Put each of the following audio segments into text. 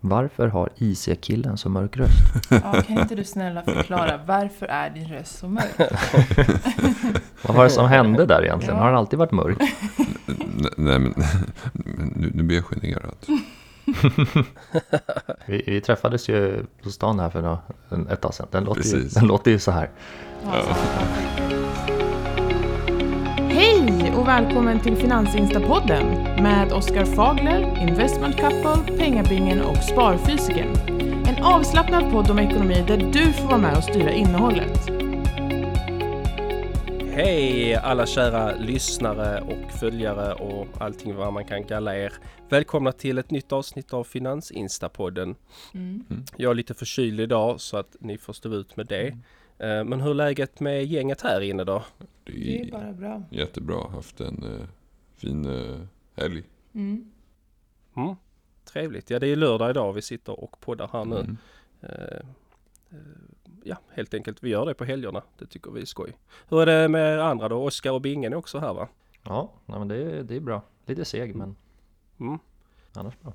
Varför har IC-killen så mörk röst? Ja, kan inte du snälla förklara varför är din röst så mörk? Vad var det som hände där egentligen? Ja. Har den alltid varit mörk? Nej men, nu, nu blir jag generad. Vi, vi träffades ju på stan här för ett tag sedan. Den låter, ju, den låter ju så här. Ja. Hej och välkommen till Finansinstapodden med Oskar Fagler, Investment Couple, Pengabingen och Sparfysiken. En avslappnad podd om ekonomi där du får vara med och styra innehållet. Hej alla kära lyssnare och följare och allting vad man kan kalla er. Välkomna till ett nytt avsnitt av Finansinstapodden. Mm. Jag är lite förkyld idag så att ni får stå ut med det. Eh, Men hur är läget med gänget här inne då? Det Det är är bara bra. jättebra. Haft en eh, fin eh, helg. Mm. Mm, trevligt. Ja det är lördag idag vi sitter och poddar här nu. Mm. Eh, Ja helt enkelt, vi gör det på helgerna. Det tycker vi är skoj. Hur är det med er andra då? Oskar och Bingen är också här va? Ja, nej, men det, är- det är bra. Lite seg men Mm. annars bra.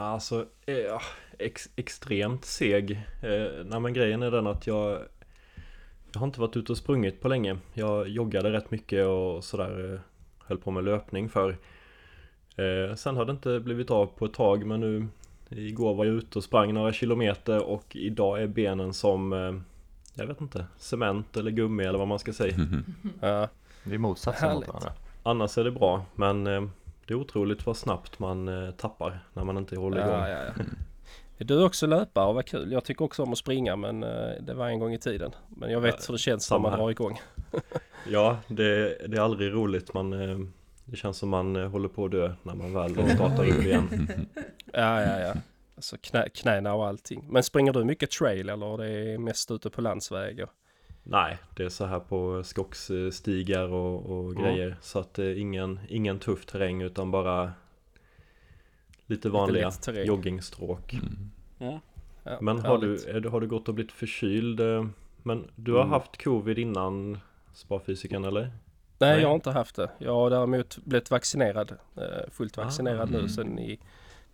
Alltså, ja, ex, extremt seg. Eh, nej men grejen är den att Jag har inte varit ute och sprungit på länge. Jag joggade rätt mycket och sådär eh, Höll på med löpning för eh, Sen har det inte blivit av på ett tag men nu Igår var jag ute och sprang några kilometer och idag är benen som eh, Jag vet inte, cement eller gummi eller vad man ska säga. Ja. Det är motsatsen mot varandra. Annars är det bra men eh, Det är otroligt vad snabbt man eh, tappar när man inte håller igång. Ja, ja, ja. Är du också löpare? Vad kul. Jag tycker också om att springa men eh, det var en gång i tiden. Men jag vet Ja, hur det känns när samma man här. drar igång. Ja, det, det är aldrig roligt. Man, eh, det känns som man eh, håller på att dö när man väl startar upp igen. Ja, ja, ja. Alltså knä, knäna och allting. Men springer du mycket trail eller det är mest ute på landsvägar? Nej, det är så här på skogsstigar och, och Mm. grejer. Så att det är ingen, ingen tuff terräng utan bara lite vanliga terräng. joggingstråk. Mm. Ja. ja Men har du, är har du gått och blivit förkyld? eh, Men du har Mm. haft covid innan sparfysiken eller? Nej, Nej. jag har inte haft det. Jag har däremot blivit vaccinerad. eh, Fullt vaccinerad nu mm. sen i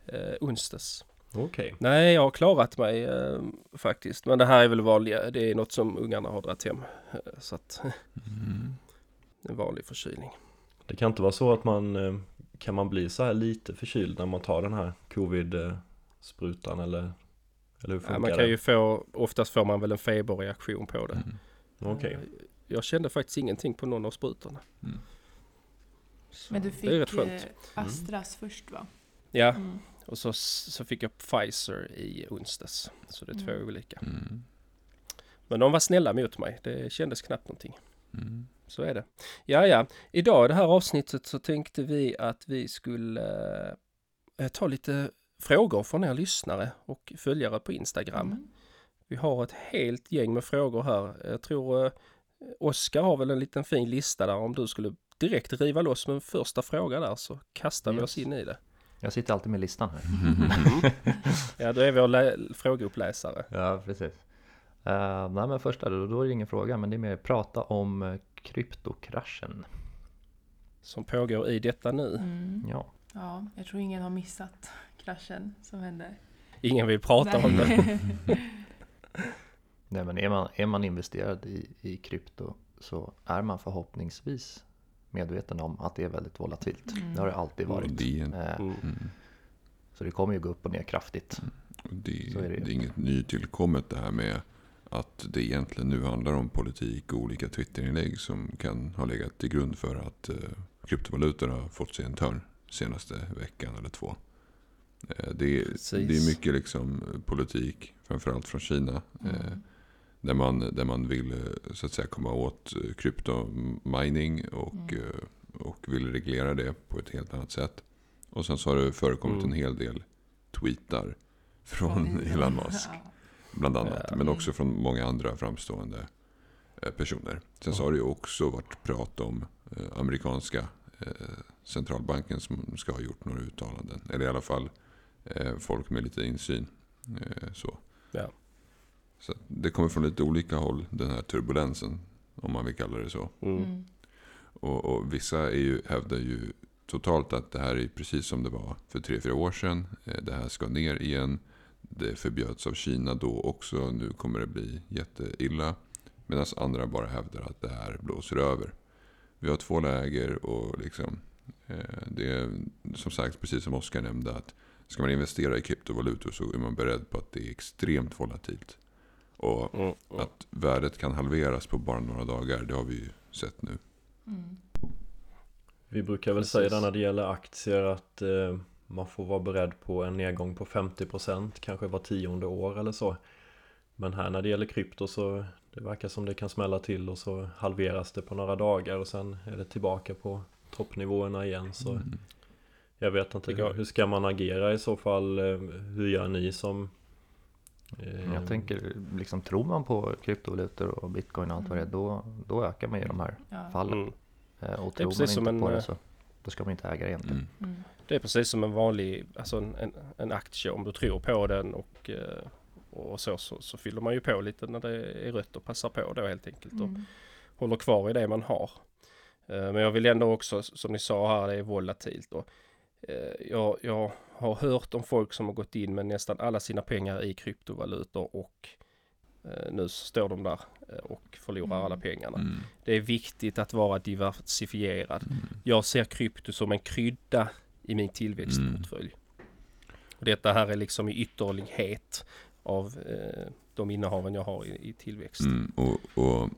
eh, onsdags. Okej. Nej, jag har klarat mig eh, faktiskt. Men det här är väl vanliga. Det är något som ungarna har dragit hem. Eh, så att Mm. en vanlig förkylning. Det kan inte vara så att man eh, Kan man bli så här lite förkyld när man tar den här covid-sprutan eller? Eller hur funkar Ja, man kan det? ju få, oftast får man väl en feberreaktion på det. Mm. Okej. Eh, Jag kände faktiskt ingenting på någon av sprutorna. Mm. Men du det är rätt fick eh, skönt. Astras först va? Ja, Mm. och så, så fick jag Pfizer i onsdags. Så det är två Mm. olika. Mm. Men de var snälla mot mig. Det kändes knappt någonting. Mm. Så är det. Ja, ja. Idag i det här avsnittet så tänkte vi att vi skulle eh, ta lite frågor från er lyssnare och följare på Instagram. Mm. Vi har ett helt gäng med frågor här. Jag tror eh, Oskar har väl en liten fin lista där. Om du skulle direkt riva loss med en första fråga där så kastar vi Yes. oss in i det. Jag sitter alltid med listan här. Ja, då är lä- frågeuppläsare. Ja, precis. Uh, nej men första då, då är det ingen fråga men det är mer prata om eh, kryptokraschen. Som pågår i detta nu. Mm. Ja. Ja, jag tror ingen har missat kraschen som hände. Ingen vill prata om det. Nej. Nej men är man, är man investerad i, i krypto så är man förhoppningsvis medveten om att det är väldigt volatilt. Mm. Det har det alltid varit. det, är en- Eh, Mm. Så det kommer ju gå upp och ner kraftigt. Det, Så är det det är inget nytillkommet det här med att det egentligen nu handlar om politik och olika Twitterinlägg som kan ha legat till grund för att eh, kryptovalutor har fått sig en törn senaste veckan eller två. Eh, det, är, Precis. det är mycket liksom politik, framförallt från Kina. Eh, Mm. där, man, där man vill så att säga komma åt kryptomining och, Mm. och vill reglera det på ett helt annat sätt. Och sen så har det förekommit Mm. en hel del tweetar från. Elon Musk. Ja. Bland annat. Men också från många andra framstående eh, personer. Sen så har det ju också varit prat om eh, amerikanska eh, centralbanken som ska ha gjort några uttalanden. Eller i alla fall folk med lite insyn. Så. Ja. så det kommer från lite olika håll, den här turbulensen. Om man vill kalla det så. Mm. Mm. Och, och vissa är ju, hävdar ju totalt att det här är precis som det var för tre fyra år sedan. Det här ska ner igen. Det förbjöds av Kina då också. Nu kommer det bli jätteilla. Medan andra bara hävdar att det här blåser över. Vi har två läger och liksom, eh, det är som sagt precis som Oskar nämnde att ska man investera i kryptovalutor så är man beredd på att det är extremt volatilt. Och Mm, mm. att värdet kan halveras på bara några dagar, det har vi ju sett nu. Mm. Vi brukar väl Precis. säga det när det gäller aktier att eh, man får vara beredd på en nedgång på 50% kanske var tionde år eller så. Men här när det gäller krypto så det verkar som det kan smälla till och så halveras det på några dagar och sen är det tillbaka på toppnivåerna igen. Så Mm. jag vet inte, går- hur, hur ska man agera i så fall? Eh, Hur gör ni som eh, Jag tänker, liksom, tror man på kryptovalutor och bitcoin och allt vad det är, då, då ökar man ju de här fallen. Mm. Eh, Och tror man inte en, på eh, det så då ska man inte äga det egentligen. Mm. Det är precis som en vanlig, alltså en, en, en aktie. Om du tror på den och, eh, och så, så, så fyller man ju på lite när det är rött och passar på då helt enkelt. Och Mm. håller kvar i det man har. Eh, Men jag vill ändå också, som ni sa här, det är volatilt. Och, eh, jag, jag har hört om folk som har gått in med nästan alla sina pengar i kryptovalutor och nu så står de där och förlorar Mm. alla pengarna. Mm. Det är viktigt att vara diversifierad. Mm. Jag ser krypto som en krydda i min tillväxtportfölj. Och detta här är liksom i ytterlighet av eh, de innehaven jag har i, i tillväxt. Mm. Och, och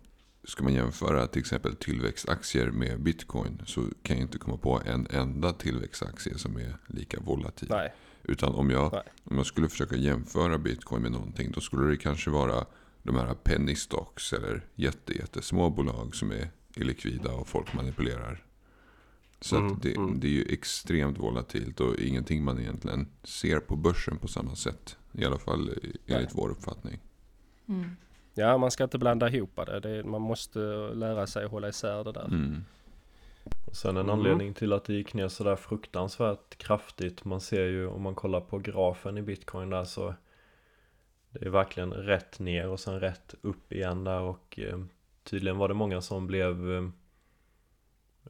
ska man jämföra till exempel tillväxtaktier med bitcoin så kan jag inte komma på en enda tillväxtaktie som är lika volatil. Nej, Utan om jag, Nej. om jag skulle försöka jämföra bitcoin med någonting då skulle det kanske vara de här penny stocks eller jätte, jättesmå bolag som är illikvida och folk manipulerar. Så Mm, att det, mm. det är ju extremt volatilt och ingenting man egentligen ser på börsen på samma sätt. I alla fall enligt vår uppfattning. Mm. ja man ska inte blanda ihop det. det är, man måste lära sig att hålla isär det där. Mm. Och sen en Mm. anledning till att det gick ner sådär fruktansvärt kraftigt Man ser ju om man kollar på grafen i bitcoin där så Det är verkligen rätt ner och sen rätt upp igen där och eh, Tydligen var det många som blev eh,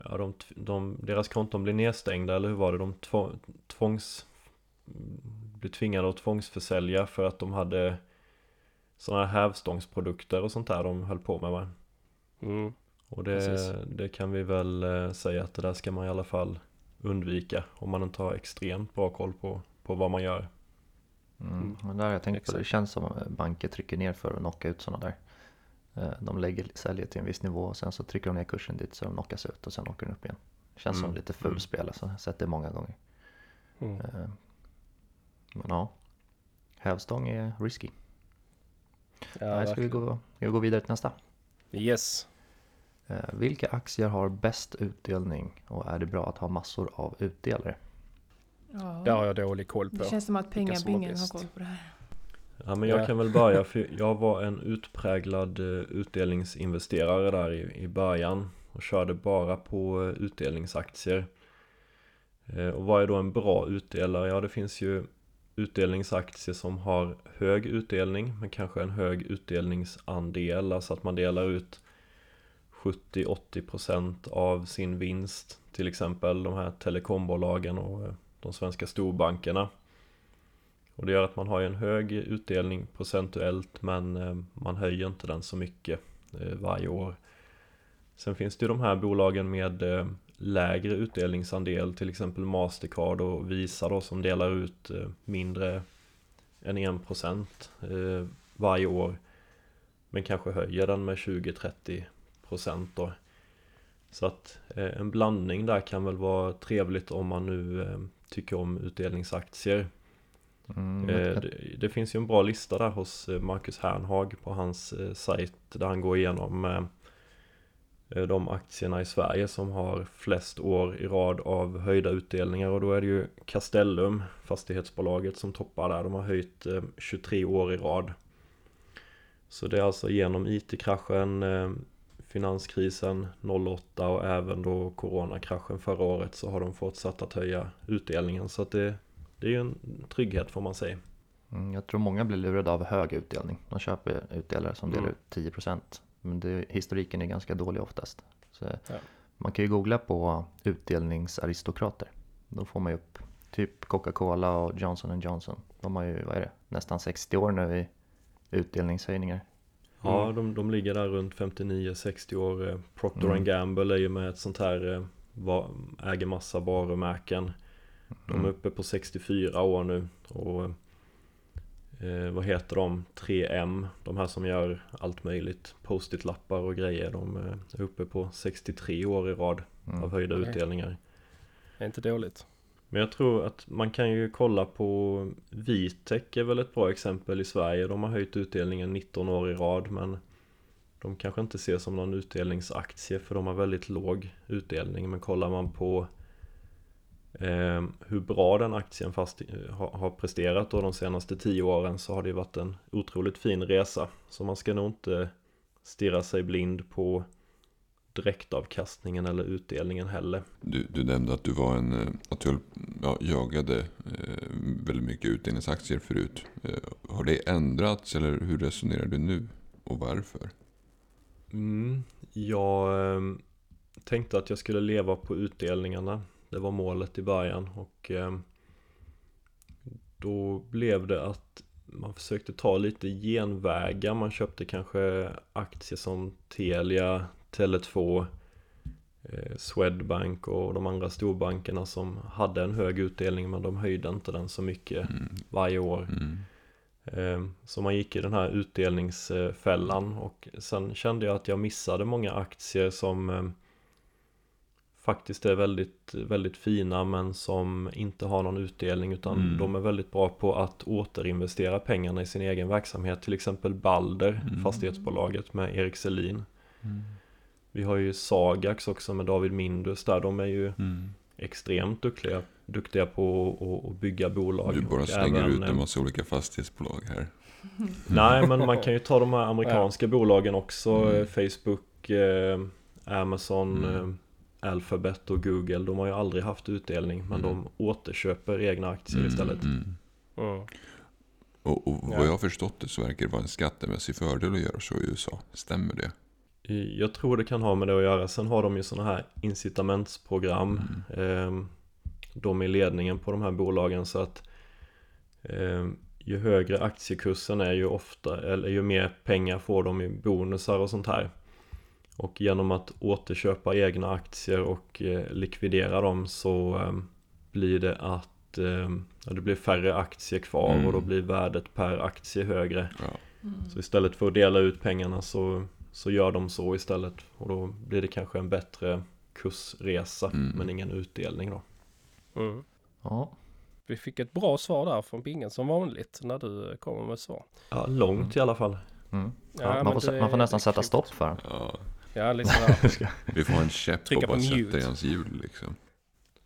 Ja de, de, deras konton blev nedstängda eller hur var det? De två, tvångs Blev tvingade att tvångsförsälja för att de hade Sådana här hävstångsprodukter och sånt där de höll på med va? Mm. Och det, det kan vi väl eh, säga att det där ska man i alla fall undvika om man inte har extremt bra koll på, på vad man gör. Mm. Och där har jag tänkt på, det Exakt. känns som att banker trycker ner för att knocka ut sådana där. Eh, De lägger, säljer till en viss nivå och sen så trycker de ner kursen dit så de knockas ut och sen åker den upp igen. Känns som Mm. lite fulspel alltså, jag har sett det många gånger. Mm. Eh, Men ja, hävstång är risky. Ja, Nej, ska, vi gå, ska vi gå vidare till nästa? Yes. Eh, Vilka aktier har bäst utdelning och är det bra att ha massor av utdelare? Ja. Det har jag dålig koll på. Det känns som att som pengabingen har koll på det här. Ja men jag Ja. kan väl börja för jag var en utpräglad eh, utdelningsinvesterare där i, i början och körde bara på eh, utdelningsaktier. Eh, Och vad är då en bra utdelare? Ja det finns ju utdelningsaktier som har hög utdelning men kanske en hög utdelningsandel, alltså att man delar ut 70-80% av sin vinst till exempel de här telekombolagen och de svenska storbankerna. Och det gör att man har en hög utdelning procentuellt men eh, man höjer inte den så mycket eh, varje år. Sen finns det ju de här bolagen med eh, lägre utdelningsandel, till exempel Mastercard och Visa då som delar ut mindre än 1% varje år. Men kanske höjer den med 20-30% då. Så att en blandning där kan väl vara trevligt om man nu tycker om utdelningsaktier. Mm, Eh, det, det finns ju en bra lista där hos eh, Marcus Hernhag på hans eh, sajt där han går igenom eh, eh, de aktierna i Sverige som har flest år i rad av höjda utdelningar och då är det ju Castellum, fastighetsbolaget som toppar där. De har höjt eh, 23 år i rad. Så det är alltså genom IT-kraschen, eh, finanskrisen 08 och även då coronakraschen förra året så har de fortsatt att höja utdelningen. Så att det, det är ju en trygghet får man säga. Mm, Jag tror många blir lurade av hög utdelning. De köper utdelare som delar Mm. ut 10%. Men det, historiken är ganska dålig oftast. Så Ja. Man kan ju googla på utdelningsaristokrater. Då får man ju upp typ Coca-Cola och Johnson Johnson. De har ju, vad är det, nästan 60 år nu i utdelningshöjningar. Ja, Mm. de, de ligger där runt 59-60 år. Eh, Procter Mm. Gamble är ju med ett sånt här, eh, äger massa varumärken. De är Mm. uppe på 64 år nu. Och eh, vad heter de? 3M, de här som gör allt möjligt. Post-it-lappar och grejer. De eh, är uppe på 63 år i rad Mm. av höjda Okej. utdelningar. Det är inte dåligt. Men jag tror att man kan ju kolla på Vitec är väl ett bra exempel i Sverige. De har höjt utdelningen 19 år i rad men de kanske inte ser som någon utdelningsaktie för de har väldigt låg utdelning. Men kollar man på eh, hur bra den aktien fast, har, har presterat då de senaste 10 åren så har det varit en otroligt fin resa. Så man ska nog inte stirra sig blind på direktavkastningen eller utdelningen heller. Du, du nämnde att du var en, eh, att du ja, jagade eh, väldigt mycket utdelningsaktier förut. Eh, har det ändrats eller hur resonerar du nu och varför? Mm, jag eh, tänkte att jag skulle leva på utdelningarna. Det var målet i början och eh, då blev det att man försökte ta lite genvägar. Man köpte kanske aktier som Telia, Tele2, eh, Swedbank och de andra storbankerna som hade en hög utdelning men de höjde inte den så mycket Mm. varje år. Mm. Eh, Så man gick i den här utdelningsfällan och sen kände jag att jag missade många aktier som faktiskt är väldigt, väldigt fina men som inte har någon utdelning utan Mm. de är väldigt bra på att återinvestera pengarna i sin egen verksamhet. Till exempel Balder, Mm. fastighetsbolaget med Erik Selin. Mm. Vi har ju Sagax också med David Mindus där. De är ju Mm. extremt duktiga, duktiga på att- bygga bolag. Du bara slänger även, ut eh, en massa olika fastighetsbolag här. Nej, men man kan ju ta de här amerikanska bolagen också. Mm. eh, Facebook, eh, Amazon, Mm. eh, Alphabet och Google. De har ju aldrig haft utdelning, men Mm. de återköper egna aktier istället. Mm. Mm. Och, och Ja. vad jag har förstått det så verkar det vara en skattemässig fördel att göra så i USA. Stämmer det? Jag tror det kan ha med det att göra. Sen har de ju sådana här incitamentsprogram. Mm. Eh, de i ledningen på de här bolagen så att eh, ju högre aktiekursen är ju ofta, eller ju mer pengar får de i bonusar och sånt här. Och genom att återköpa egna aktier och eh, likvidera dem så eh, blir det att eh, ja, det blir färre aktier kvar Mm. och då blir värdet per aktie högre. Ja. Så istället för att dela ut pengarna så, så gör de så istället och då blir det kanske en bättre kursresa Mm. men ingen utdelning då. Mm. Ja, Vi fick ett bra svar där från Bingen som vanligt när du kommer med svar. Ja, långt i alla fall. mm. Ja, ja, men man, får, man får nästan sätta stopp för den. Ja, Ja, sådär. vi får en käpp Trycka och på bara sätta i hans hjul liksom.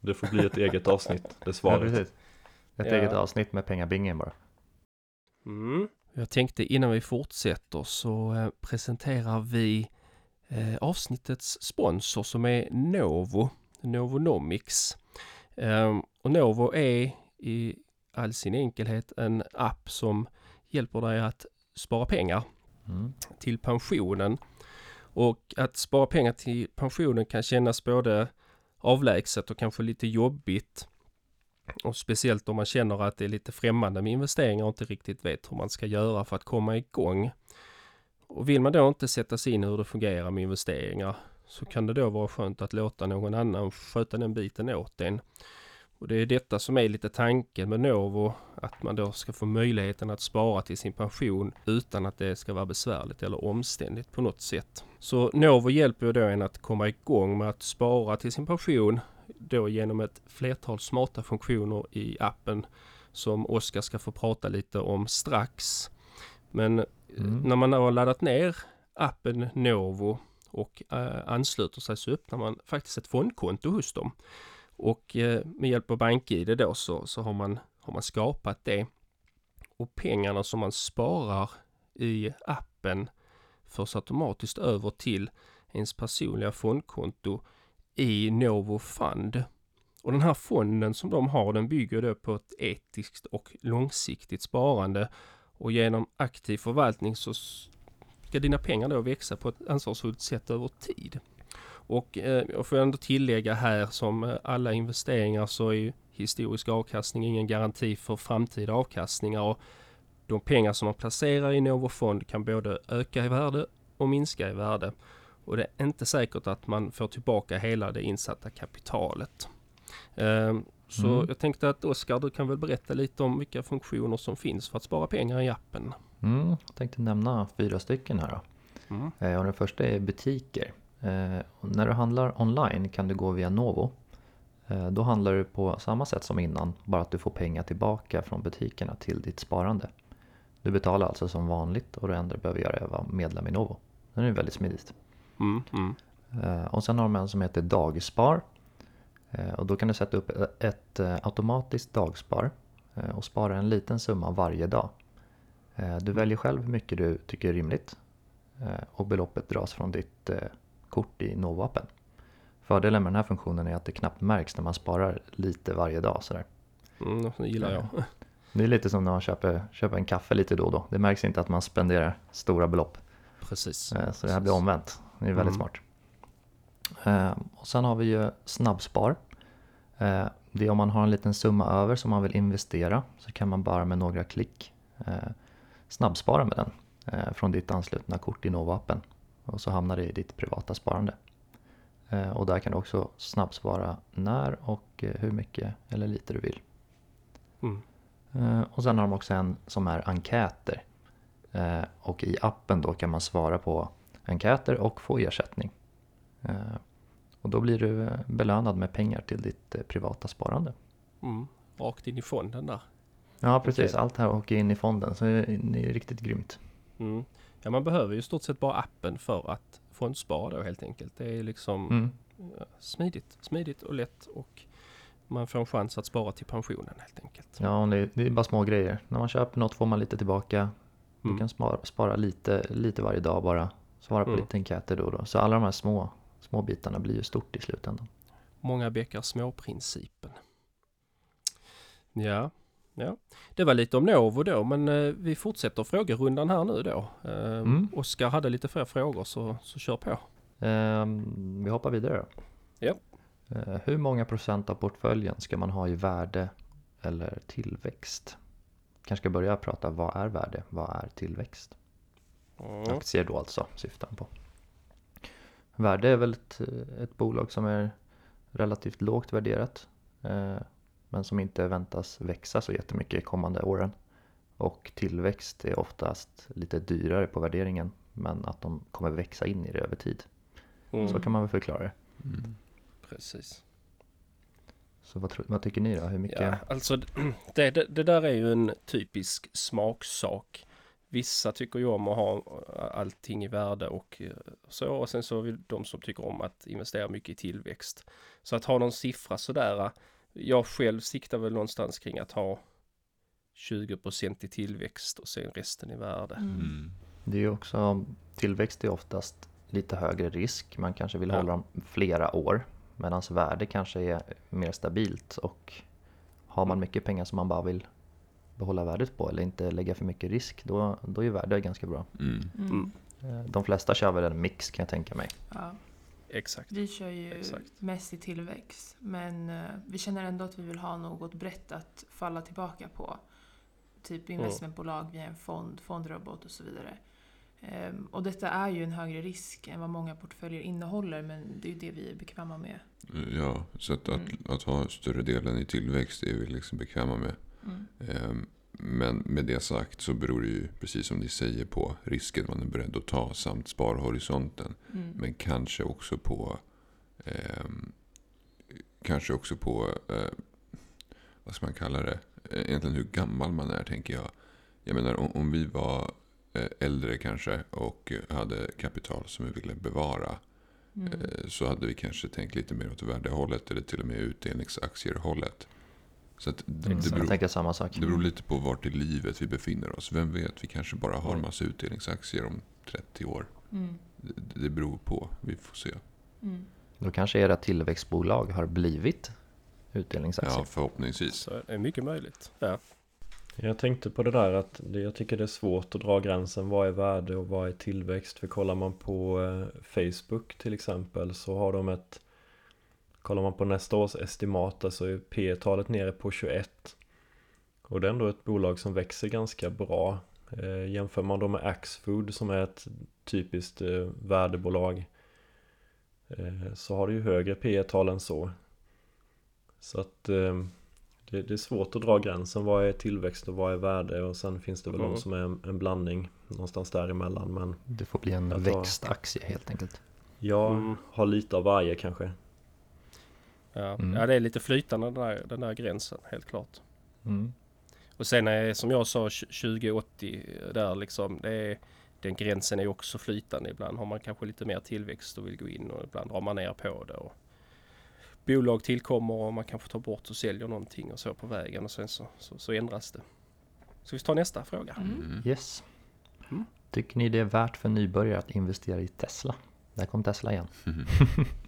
Det får bli ett eget avsnitt, det Ja, svaret. precis. Ett Ja. eget avsnitt med pengabingen bara. Mm. Jag tänkte innan vi fortsätter så eh, presenterar vi eh, avsnittets sponsor som är Novo, Novonomics. Ehm, och Novo är i all sin enkelhet en app som hjälper dig att spara pengar Mm. till pensionen. Och att spara pengar till pensionen kan kännas både avlägset och kanske lite jobbigt. Och speciellt om man känner att det är lite främmande med investeringar och inte riktigt vet hur man ska göra för att komma igång. Och vill man då inte sätta sig in i hur det fungerar med investeringar så kan det då vara skönt att låta någon annan sköta den biten åt en. Och det är detta som är lite tanken med Novo, att man då ska få möjligheten att spara till sin pension utan att det ska vara besvärligt eller omständigt på något sätt. Så Novo hjälper ju då en att komma igång med att spara till sin pension då genom ett flertal smarta funktioner i appen som Oskar ska få prata lite om strax. Men eh, Mm. när man har laddat ner appen Novo och eh, ansluter sig så öppnar man faktiskt ett fondkonto hos dem. Och eh, med hjälp av BankID då så, så har, man, har man skapat det. Och pengarna som man sparar i appen förs automatiskt över till ens personliga fondkonto i Novo Fund. Och den här fonden som de har den bygger då på ett etiskt och långsiktigt sparande och genom aktiv förvaltning så ska dina pengar då växa på ett ansvarsfullt sätt över tid. Och eh, jag får ändå tillägga här som eh, alla investeringar så är ju historisk avkastning, ingen garanti för framtida avkastningar. Och de pengar som man placerar i Novo Fond kan både öka i värde och minska i värde. Och det är inte säkert att man får tillbaka hela det insatta kapitalet. Ehm, Så Mm. jag tänkte att Oskar, du kan väl berätta lite om vilka funktioner som finns för att spara pengar i appen? Mm, jag tänkte nämna fyra stycken här då. Mm. Eh, Och den första är butiker. Eh, när du handlar online kan du gå via Novo. Eh, då handlar du på samma sätt som innan, bara att du får pengar tillbaka från butikerna till ditt sparande. Du betalar alltså som vanligt och det enda du behöver göra är att vara medlem i Novo. Det är väldigt smidigt. Mm, mm. Eh, Och sen har de en som heter Dagspar. Och då kan du sätta upp ett automatiskt dagspar och spara en liten summa varje dag. Du väljer själv hur mycket du tycker är rimligt och beloppet dras från ditt kort i Novo-appen. Fördelen med den här funktionen är att det knappt märks när man sparar lite varje dag. Sådär. Mm, det gillar jag. Det är lite som när man köper, köper en kaffe lite då och då. Det märks inte att man spenderar stora belopp. Precis. Eh, Så det här blir omvänt. Det är väldigt Mm. smart. Eh, Och sen har vi ju snabbspar. Eh, Det är om man har en liten summa över som man vill investera så kan man bara med några klick snabbspara med den från ditt anslutna kort i Novo-appen. Och så hamnar det i ditt privata sparande. Eh, Och där kan du också snabbspara när och eh, hur mycket eller lite du vill. Mm. Eh, Och sen har de också en som är enkäter. Och i appen då kan man svara på enkäter och få ersättning. Och då blir du belönad med pengar till ditt privata sparande. Mm. Rakt in i fonden där. Ja precis, allt här åker in i fonden så det är riktigt grymt. Mm. Ja, man behöver ju i stort sett bara appen för att fondspara då helt enkelt. Det är liksom Mm. smidigt, smidigt och lätt och man får en chans att spara till pensionen helt enkelt. Ja, det, det är bara små grejer. När man köper något får man lite tillbaka. Du Mm. kan spara, spara lite, lite varje dag bara. Svara på Mm. lite enkäter då och då. Så alla de här små, små bitarna blir ju stort i slutändan. Många bäckar små-principen. Ja, ja, det var lite om Novo då, men eh, vi fortsätter frågerundan här nu då. Eh, Mm. Oskar hade lite fler frågor så, så kör på. Ehm, vi hoppar vidare. Ja. Eh, hur många procent av portföljen ska man ha i värde eller tillväxt? Kanske ska börja prata vad är värde, vad är tillväxt? Mm. Aktier då alltså, syftar han på. Värde är väl ett, ett bolag som är relativt lågt värderat. Men som inte väntas växa så jättemycket i kommande åren. Och tillväxt är oftast lite dyrare på värderingen. Men att de kommer växa in i det över tid. Mm. Så kan man väl förklara det. Mm. Precis. Så vad, vad tycker ni då? Hur mycket? Ja, alltså det, det, det där är ju en typisk smaksak. Vissa tycker ju om att ha allting i värde och eh, så. Och sen så vill de som tycker om att investera mycket i tillväxt. Så att ha någon siffra sådär. Jag själv siktar väl någonstans kring att ha 20% i tillväxt och sen resten i värde. Mm. Det är ju också, tillväxt är oftast lite högre risk. Man kanske vill Ja. hålla dem flera år. Medan värde kanske är mer stabilt. Och har man mycket pengar som man bara vill behålla värdet på eller inte lägga för mycket risk, då, då är värde ganska bra. Mm. Mm. Eh, De flesta kör väl en mix kan jag tänka mig. Ja. Exakt. Vi kör ju Exakt. mest i tillväxt, men eh, vi känner ändå att vi vill ha något brett att falla tillbaka på. Typ investmentbolag via en fond, fondrobot och så vidare. Ehm, och detta är ju en högre risk än vad många portföljer innehåller, men det är ju det vi är bekväma med. Ja, så att, att, Mm. att ha större delen i tillväxt är vi liksom bekväma med. Mm. Men med det sagt så beror det ju, precis som ni säger, på risken man är beredd att ta samt sparhorisonten. Mm. Men kanske också på ehm, Kanske också på eh, Vad ska man kalla det? Eh, Egentligen hur gammal man är tänker jag. Jag menar om, om vi var eh, äldre kanske och hade kapital som vi ville bevara. Mm. eh, Så hade vi kanske tänkt lite mer åt värdehållet eller till och med utdelningsaktierhållet. Så att det, Jag beror, tänker samma sak. det beror lite på vart i livet vi befinner oss. Vem vet, vi kanske bara har en Mm. massa utdelningsaktier om 30 år. Mm. Det, det beror på, vi får se. Mm. Då kanske era tillväxtbolag har blivit utdelningsaktier. Ja, förhoppningsvis. Så det är mycket möjligt. Ja. Jag tänkte på det där att jag tycker det är svårt att dra gränsen. Vad är värde och vad är tillväxt? För kollar man på eh, Facebook till exempel så har de ett Kollar man på nästa års estimat så är P talet nere på 21. Och det är ändå ett bolag som växer ganska bra. Eh, jämför man då med Axfood som är ett typiskt eh, värdebolag eh, så har det ju högre P tal än så. Så att eh, det, det, är svårt att dra gränsen. Vad är tillväxt och vad är värde? Och sen finns det väl mm. de som är en, en, blandning någonstans däremellan. Men det får bli en växtaktie helt enkelt. Ja, mm. har lite av varje kanske. Ja, mm. ja det är lite flytande den där, den där gränsen, helt klart. Mm. Och sen är som jag sa 2080 där liksom, det är, den gränsen är också flytande. Ibland har man kanske lite mer tillväxt och vill gå in och ibland drar man ner på det. Och bolag tillkommer och man kanske tar bort och säljer någonting och så på vägen och sen så, så, så ändras det. Så vi tar nästa fråga. Mm. mm. Yes. Mm. Tycker ni det är värt för nybörjare att investera i Tesla? Där kom Tesla igen.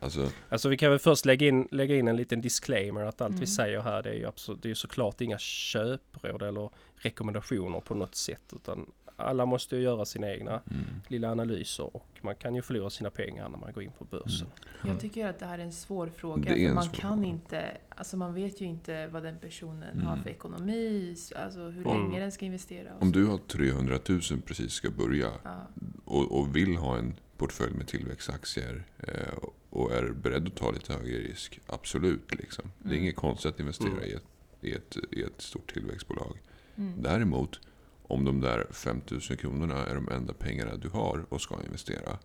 Alltså, alltså vi kan väl först lägga in, lägga in en liten disclaimer att allt mm. vi säger här det är ju absolut, det är såklart inga köpråd eller rekommendationer på något sätt utan alla måste ju göra sina egna mm. lilla analyser och man kan ju förlora sina pengar när man går in på börsen. Mm. Jag tycker att det här är en svår fråga. För man svår kan fråga. inte, alltså man vet ju inte vad den personen mm. har för ekonomi, alltså hur om, länge den ska investera. Om du har 300 000 precis ska börja ja. och, och vill ha en portfölj med tillväxtaktier eh, och är beredd att ta lite högre risk, absolut. Liksom. Mm. Det är mm. inget konstigt att investera mm. i, ett, i, ett, i ett stort tillväxtbolag. Mm. Däremot, om de där 5000 kronorna är de enda pengarna du har och ska investera,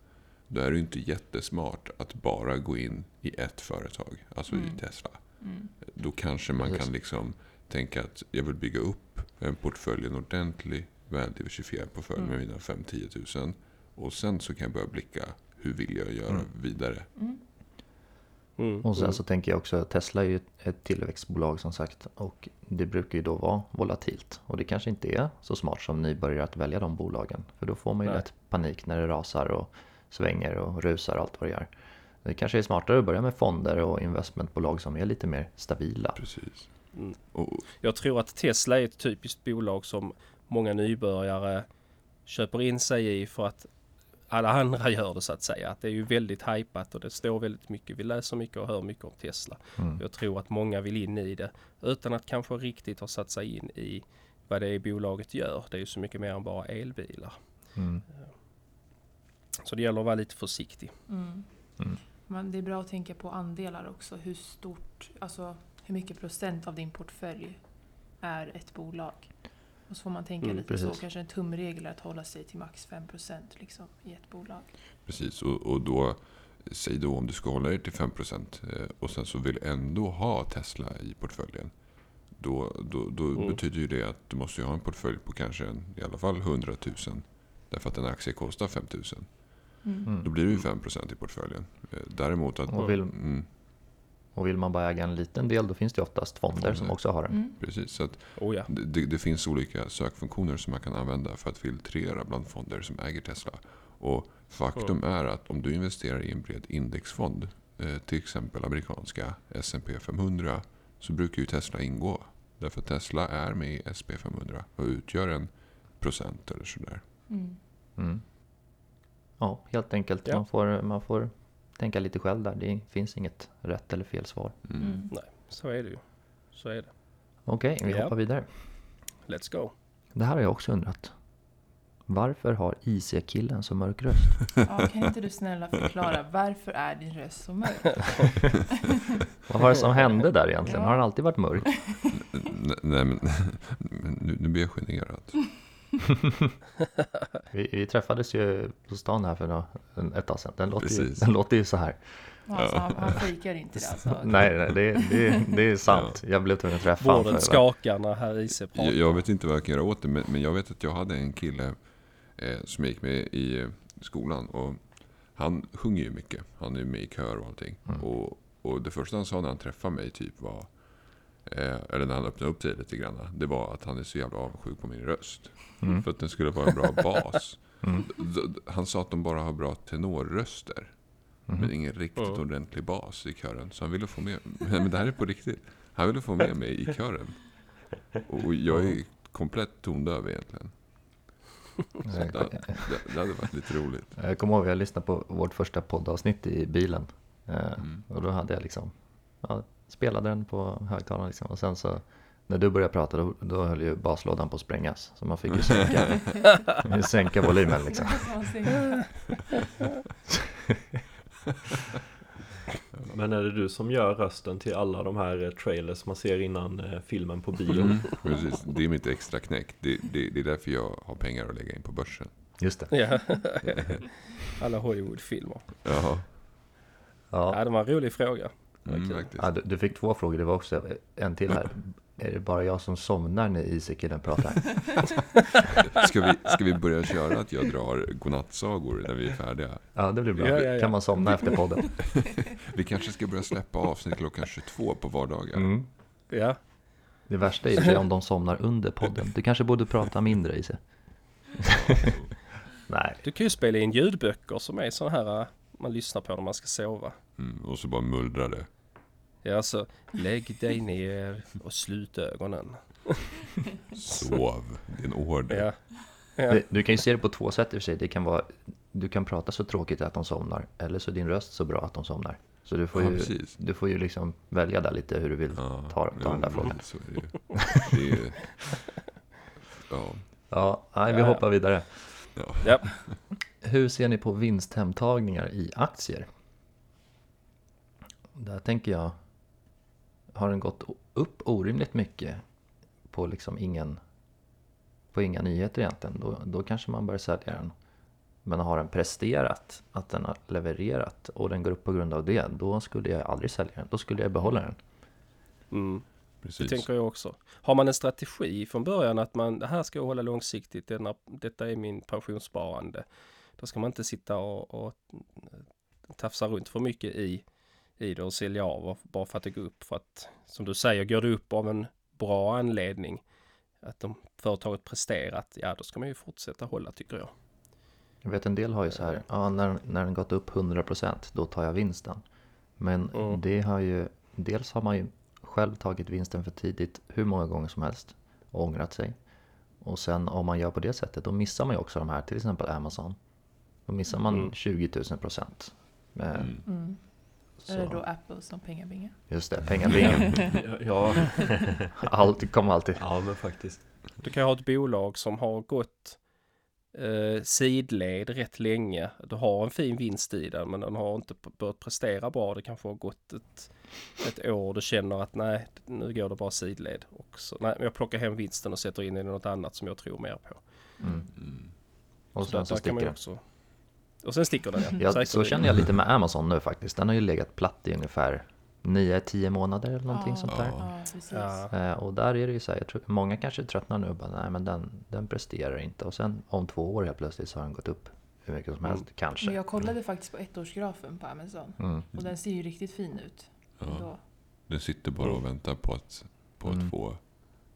då är det inte jättesmart att bara gå in i ett företag, alltså mm. i Tesla. Mm. Då kanske man kan liksom tänka att jag vill bygga upp en portfölj, en ordentlig väldiversifierad portfölj mm. med mina 5-10 000. Och sen så kan jag börja blicka, hur vill jag göra mm. vidare? Mm. Mm. Och sen så tänker jag också att Tesla är ju ett tillväxtbolag som sagt och det brukar ju då vara volatilt och det kanske inte är så smart som nybörjare att välja de bolagen för då får man ju Nej. lätt panik när det rasar och svänger och rusar och allt vad det gör. Det kanske är smartare att börja med fonder och investmentbolag som är lite mer stabila. Precis. Mm. Jag tror att Tesla är ett typiskt bolag som många nybörjare köper in sig i för att alla andra gör det så att säga. Att det är ju väldigt hypat och det står väldigt mycket. Vi läser mycket och hör mycket om Tesla. Mm. Jag tror att många vill in i det utan att kanske riktigt ha satt sig in i vad det är bolaget gör. Det är ju så mycket mer än bara elbilar. Mm. Så det gäller att vara lite försiktig. Mm. mm. Men det är bra att tänka på andelar också. Hur stort, alltså hur mycket procent av din portfölj är ett bolag? Och så får man tänka mm, lite precis. så, kanske en tumregel att hålla sig till max 5% liksom, i ett bolag. Precis, och, och då, säg då om du ska hålla dig till 5% eh, och sen så vill ändå ha Tesla i portföljen. Då, då, då mm. betyder ju det att du måste ha en portfölj på kanske en, i alla fall 100 000. Därför att en aktie kostar 5 000. Mm. Då blir det ju 5% i portföljen. Eh, däremot att... Och vill, mm. Och vill man bara äga en liten del då finns det oftast fonder, fonder. som också har den. Mm. Precis, så oh ja. det, det, finns olika sökfunktioner som man kan använda för att filtrera bland fonder som äger Tesla. Och faktum mm. är att om du investerar i en bred indexfond, eh, till exempel amerikanska S&P 500, så brukar ju Tesla ingå. Därför att Tesla är med i SP 500 och utgör en procent eller sådär. Mm. Mm. Ja, helt enkelt. Ja. Man, får, man får tänka lite själv där. Det finns inget rätt eller fel svar. Mm. mm. Nej, så är det ju. Så är det. Okej, okay, vi ja. hoppar vidare. Let's go. Det här har jag också undrat. Varför har IC-killen så mörk röst? Ja, kan inte du snälla förklara, varför är din röst så mörk? Vad var det som hände där egentligen? Ja. Har han alltid varit mörk? Nej, men nu, nu blir jag generad. vi, vi, träffades ju på stan här för ett tag sedan. Den låter, ju, den låter ju så här. Alltså, han, han fejkar inte det alltså? nej, nej det, det, det är sant. Jag blev tvungen att träffa honom. Bordet skakar när herr IC pratar. Jag, jag vet inte vad jag kan göra åt det, men, men jag vet att jag hade en kille eh, som gick med i eh, skolan. Och han sjunger ju mycket. Han är med i kör och allting. Mm. Och, och det första han sa när han träffade mig typ var Eh, eller när han öppnade upp sig lite grann. Det var att han är så jävla avundsjuk på min röst. Mm. För att den skulle vara en bra bas. Mm. Han sa att de bara har bra tenorröster. Mm. Men ingen riktigt mm. ordentlig bas i kören. Så han ville få med Men det här är på riktigt. Han ville få med mig i kören. Och jag är komplett tondöv egentligen. Så det, det, det hade varit lite roligt. Jag kommer ihåg att jag lyssnade på vårt första poddavsnitt i bilen. Eh, Mm. Och då hade jag liksom, ja, spelade den på högtalaren liksom. Och sen så när du började prata då, då höll ju baslådan på att sprängas. Så man fick ju sänka, sänka volymen liksom. Men är det du som gör rösten till alla de här eh, trailers man ser innan eh, filmen på bio? Mm, precis. Det är mitt extra knäck. Det, det, det är därför jag har pengar att lägga in på börsen. Just det. Ja. Alla Hollywoodfilmer. Jaha. Ja, Ja, det var en rolig fråga. Mm, ja, du, du fick två frågor, det var också en till här. Är det bara jag som somnar när Isekillen pratar? Ska, vi, ska vi börja köra att jag drar godnattsagor när vi är färdiga? Ja, det blir bra. Ja, ja, ja. Kan man somna efter podden? Vi kanske ska börja släppa avsnitt klockan 22 på vardagar. Mm. Ja, Det värsta är ju om de somnar under podden. Du kanske borde prata mindre i sig. Nej, du kan ju spela in ljudböcker som är sådana här äh, man lyssnar på när man ska sova. Mm, och så bara mullrar det. Ja, så lägg dig ner och slut ögonen. Sov, det är en order. Ja, ja. Du, du kan ju se det på två sätt i och för sig. Det kan vara, du kan prata så tråkigt att de somnar, eller så är din röst så bra att de somnar. Så du får Ja, ju, precis. du får ju liksom välja där lite hur du vill Ja, ta, ta den där frågan. Så är det. Det är, ja, Ja, nej, vi Ja, ja. hoppar vidare. ja. Hur ser ni på vinsthemtagningar i aktier? Där tänker jag, har den gått upp orimligt mycket på liksom ingen, på inga nyheter egentligen, då, då kanske man bör sälja den. Men har den presterat, att den har levererat och den går upp på grund av det, då skulle jag aldrig sälja den. Då skulle jag behålla den. Mm. Det Precis. tänker jag också. Har man en strategi från början att man, det här ska jag hålla långsiktigt, denna, detta är min pensionssparande. Då ska man inte sitta och, och tafsa runt för mycket i, i det och sälja av bara för att det går upp. För att som du säger, går det upp av en bra anledning, att de, företaget presterat, ja då ska man ju fortsätta hålla tycker jag. Jag vet en del har ju så här, ja, när, när den gått upp 100% då tar jag vinsten. Men Mm. det har ju, dels har man ju själv tagit vinsten för tidigt hur många gånger som helst och ångrat sig. Och sen om man gör på det sättet då missar man ju också de här, till exempel Amazon. Då missar man Mm. 20 000 procent. Mm. Mm. så- Är det då Apple som pengabingar? Just det, pengabingen. Ja, Allt kommer alltid. ja men faktiskt. Du kan ha ett bolag som har gått eh, sidled rätt länge. Du har en fin vinst i den men den har inte börjat prestera bra. Det kanske har gått ett, ett år och du känner att nej, nu går det bara sidled. Och så, nej, men jag plockar hem vinsten och sätter in i något annat som jag tror mer på. Mm. Mm. Och sen så där kan man sticker ju den. också... Och sen sticker den ja. Så känner jag lite med Amazon nu faktiskt. Den har ju legat platt i ungefär 9-10 månader eller någonting Ja. sånt där. Ja. Ja, precis. Ja. Eh, och där är det ju så här, jag tror, många kanske tröttnar nu och bara, nej men den, den presterar inte. Och sen om två år helt plötsligt så har den gått upp hur mycket som helst, Men kanske. jag kollade faktiskt på ettårsgrafen på Amazon. Mm. Och den ser ju riktigt fin ut. Ja. Den sitter bara och väntar på att, på att Mm. få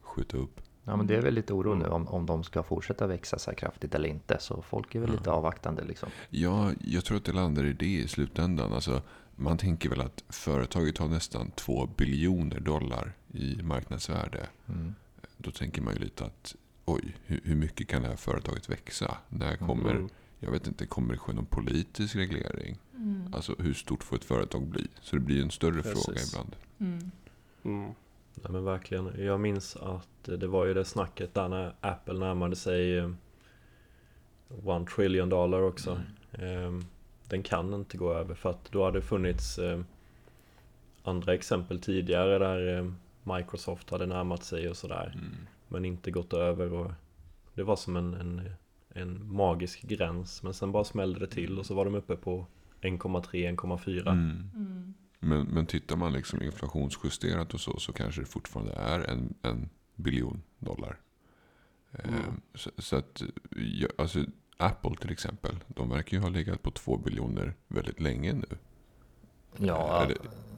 skjuta upp. Ja men det är väl lite oro nu om, om de ska fortsätta växa så här kraftigt eller inte. Så folk är väl lite Ja. avvaktande liksom. Ja, jag tror att det landar i det i slutändan. Alltså, man tänker väl att företaget har nästan 2 biljoner dollar i marknadsvärde. Mm. Då tänker man ju lite att oj, hur, hur mycket kan det här företaget växa? När kommer, Mm. jag vet inte, kommer det ske någon politisk reglering? Mm. Alltså hur stort får ett företag bli? Så det blir en större Precis. fråga ibland. Mm. Mm. Nej men verkligen. Jag minns att det var ju det snacket där när Apple närmade sig eh, One trillion dollar också. Eh, Den kan inte gå över för att då hade det funnits eh, andra exempel tidigare där eh, Microsoft hade närmat sig och sådär. Mm. Men inte gått över och det var som en, en, en magisk gräns. Men sen bara smällde det till och så var de uppe på 1,3-1,4. Mm. Men, men tittar man liksom inflationsjusterat och så, så kanske det fortfarande är en, en biljon dollar. Eh, Mm. Så, så att, ja, alltså Apple till exempel, de verkar ju ha legat på två biljoner väldigt länge nu. Ja, Eller,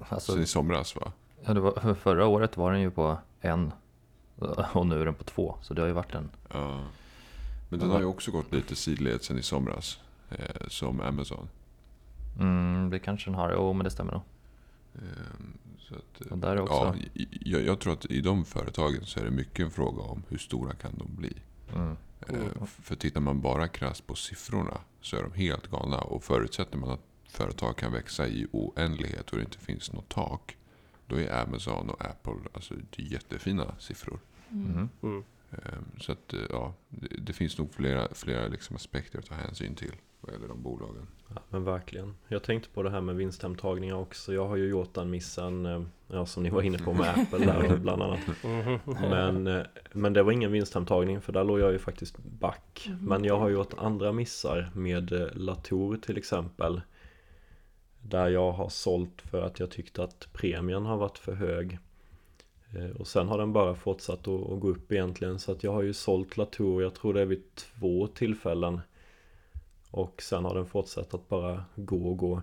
alltså, Sen i somras va? ja, det var, för förra året var den ju på en och nu är den på två. Så det har ju varit en... Ja. Men den har ju också gått lite sidled sen i somras. Eh, som Amazon. Mm, det kanske den har, jo men det stämmer nog. Eh, så att, eh, Och där också. ja, jag, jag tror att i de företagen så är det mycket en fråga om hur stora kan de bli. Mm. Eh, För tittar man bara krasst på siffrorna så är de helt galna. Och förutsätter man att företag kan växa i oändlighet och det inte finns något tak. Då är Amazon och Apple alltså, det är jättefina siffror. Mm. Mm. Ehm, Så att, eh, ja, det, det finns nog flera, flera liksom aspekter att ta hänsyn till vad gäller de bolagen. Ja, men verkligen. Jag tänkte på det här med vinsthemtagningar också. Jag har ju gjort den missen, eh, ja, som ni var inne på med Apple där bland annat. Mhm. Men, eh, men det var ingen vinsthemtagning för där låg jag ju faktiskt back. Men jag har gjort andra missar med eh, Latour till exempel. Där jag har sålt för att jag tyckte att premien har varit för hög. Och sen har den bara fortsatt att, att gå upp egentligen. Så att jag har ju sålt Latour, jag tror det är vid två tillfällen. Och sen har den fortsatt att bara gå och gå.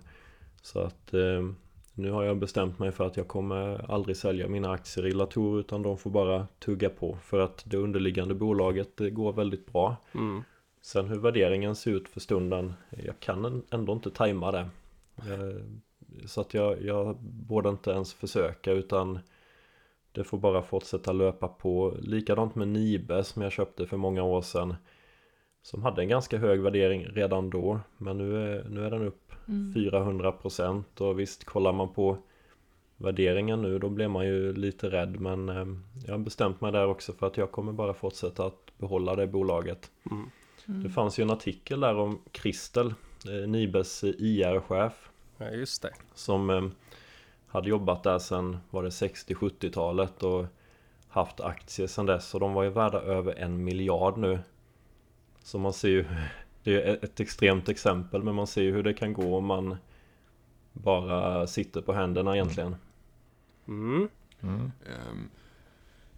Så att eh, nu har jag bestämt mig för att jag kommer aldrig sälja mina aktier i Latour utan de får bara tugga på. För att det underliggande bolaget går väldigt bra. Mm. Sen hur värderingen ser ut för stunden, jag kan ändå inte tajma det. Eh, Så att jag, jag borde inte ens försöka utan det får bara fortsätta löpa på. Likadant med Nibe som jag köpte för många år sedan. Som hade en ganska hög värdering redan då. Men nu är, nu är den upp Mm. 400% och visst kollar man på värderingen nu då blir man ju lite rädd men eh, jag har bestämt mig där också för att jag kommer bara fortsätta att behålla det bolaget. Mm. Det fanns ju en artikel där om Kristel, eh, Nibes IR-chef Ja, just det. som eh, hade jobbat där sedan var det 60-70-talet och haft aktier sedan dess och de var ju värda över en miljard nu. Så man ser ju, det är ett extremt exempel men man ser ju hur det kan gå om man bara sitter på händerna egentligen. Mm. Mm. Ehm,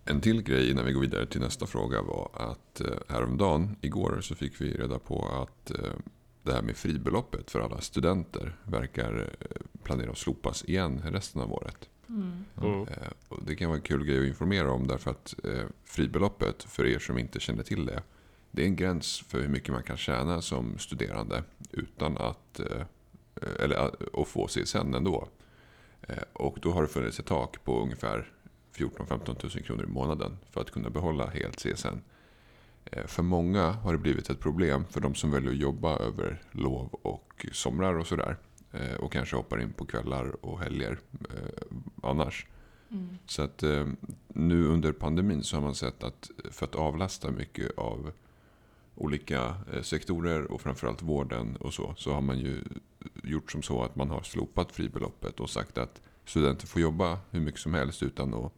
En till grej innan vi går vidare till nästa fråga var att eh, häromdagen, igår, så fick vi reda på att eh, det här med fribeloppet för alla studenter verkar eh, planera att slopas igen resten av året. Mm. Mm. Det kan vara en kul grej att informera om därför att fribeloppet, för er som inte känner till det, det är en gräns för hur mycket man kan tjäna som studerande utan att eh, eller att att få CSN ändå. Eh, och då har det funnits ett tak på ungefär 14-15 000 kronor i månaden för att kunna behålla helt CSN. Eh, För många har det blivit ett problem för de som väljer att jobba över lov och somrar och sådär. Eh, Och kanske hoppar in på kvällar och helger eh, annars. Mm. Så att eh, nu under pandemin så har man sett att för att avlasta mycket av olika eh, sektorer och framförallt vården och så, så har man ju gjort som så att man har slopat fribeloppet och sagt att studenter får jobba hur mycket som helst utan att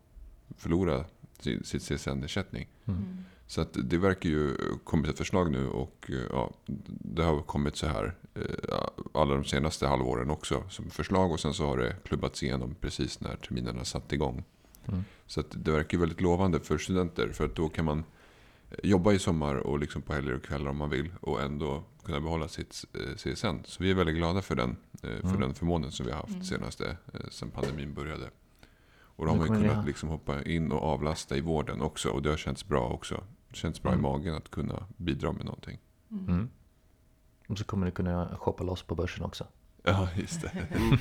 förlora sin, sitt CSN-ersättning. Mm. Så att det verkar ju kommit ett förslag nu och eh, ja, det har kommit så här eh, alla de senaste halvåren också som förslag och sen så har det klubbats igenom precis när terminerna satt igång. Mm. Så att det verkar ju väldigt lovande för studenter för att då kan man jobba i sommar och liksom på helger och kvällar om man vill och ändå kunna behålla sitt eh, CSN. Så vi är väldigt glada för den, eh, för Mm. den förmånen som vi har haft Mm. senaste eh, sen pandemin började. Och då har man ju kunnat liksom hoppa in och avlasta i vården också och det har känts bra också. Det känns bra Mm. i magen att kunna bidra med någonting. Mm. Mm. Och så kommer du kunna shoppa loss på börsen också. Ja, just det.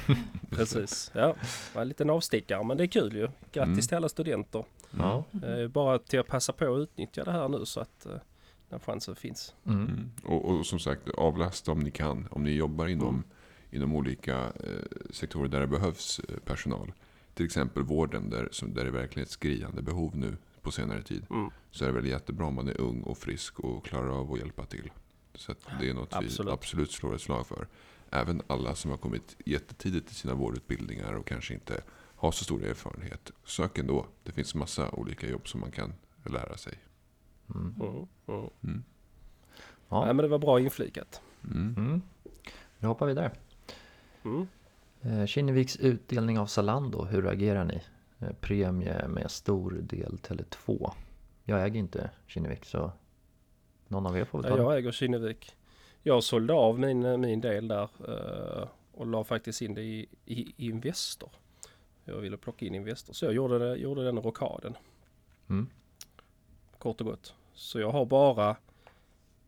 Precis. Ja, det var en liten avstickare men det är kul ju. Grattis Mm. till alla studenter. Ja. Eh, bara till att passa på att utnyttja det här nu så att eh, den chansen finns. Mm. Mm. Och, och som sagt, avlasta om ni kan. Om ni jobbar inom, Mm. inom olika eh, sektorer där det behövs eh, personal. Till exempel vården där, som, där det verkligen är ett skriande behov nu på senare tid. Mm. Så är det väl jättebra om man är ung och frisk och klarar av att hjälpa till. Så att det är något vi Absolut. absolut slår ett slag för. Även alla som har kommit jättetidigt i sina vårdutbildningar och kanske inte har så stor erfarenhet. Sök ändå. Det finns massa olika jobb som man kan lära sig. Mm. Mm. Mm. Ja. Nej men det var bra inflikat. Mm. Mm. Vi hoppar vidare. Mm. Eh, Kinneviks utdelning av Zalando, hur agerar ni? Eh, Premie med stor del Tele2. Jag äger inte Kinnevik så någon av er får väl Ja, ta det. jag äger Kinnevik. Jag sålde av min, min del där eh, och la faktiskt in det i, i, i Investor. Jag ville plocka in Investor så jag gjorde, det, gjorde den rockaden Mm. kort och gott. Så jag har bara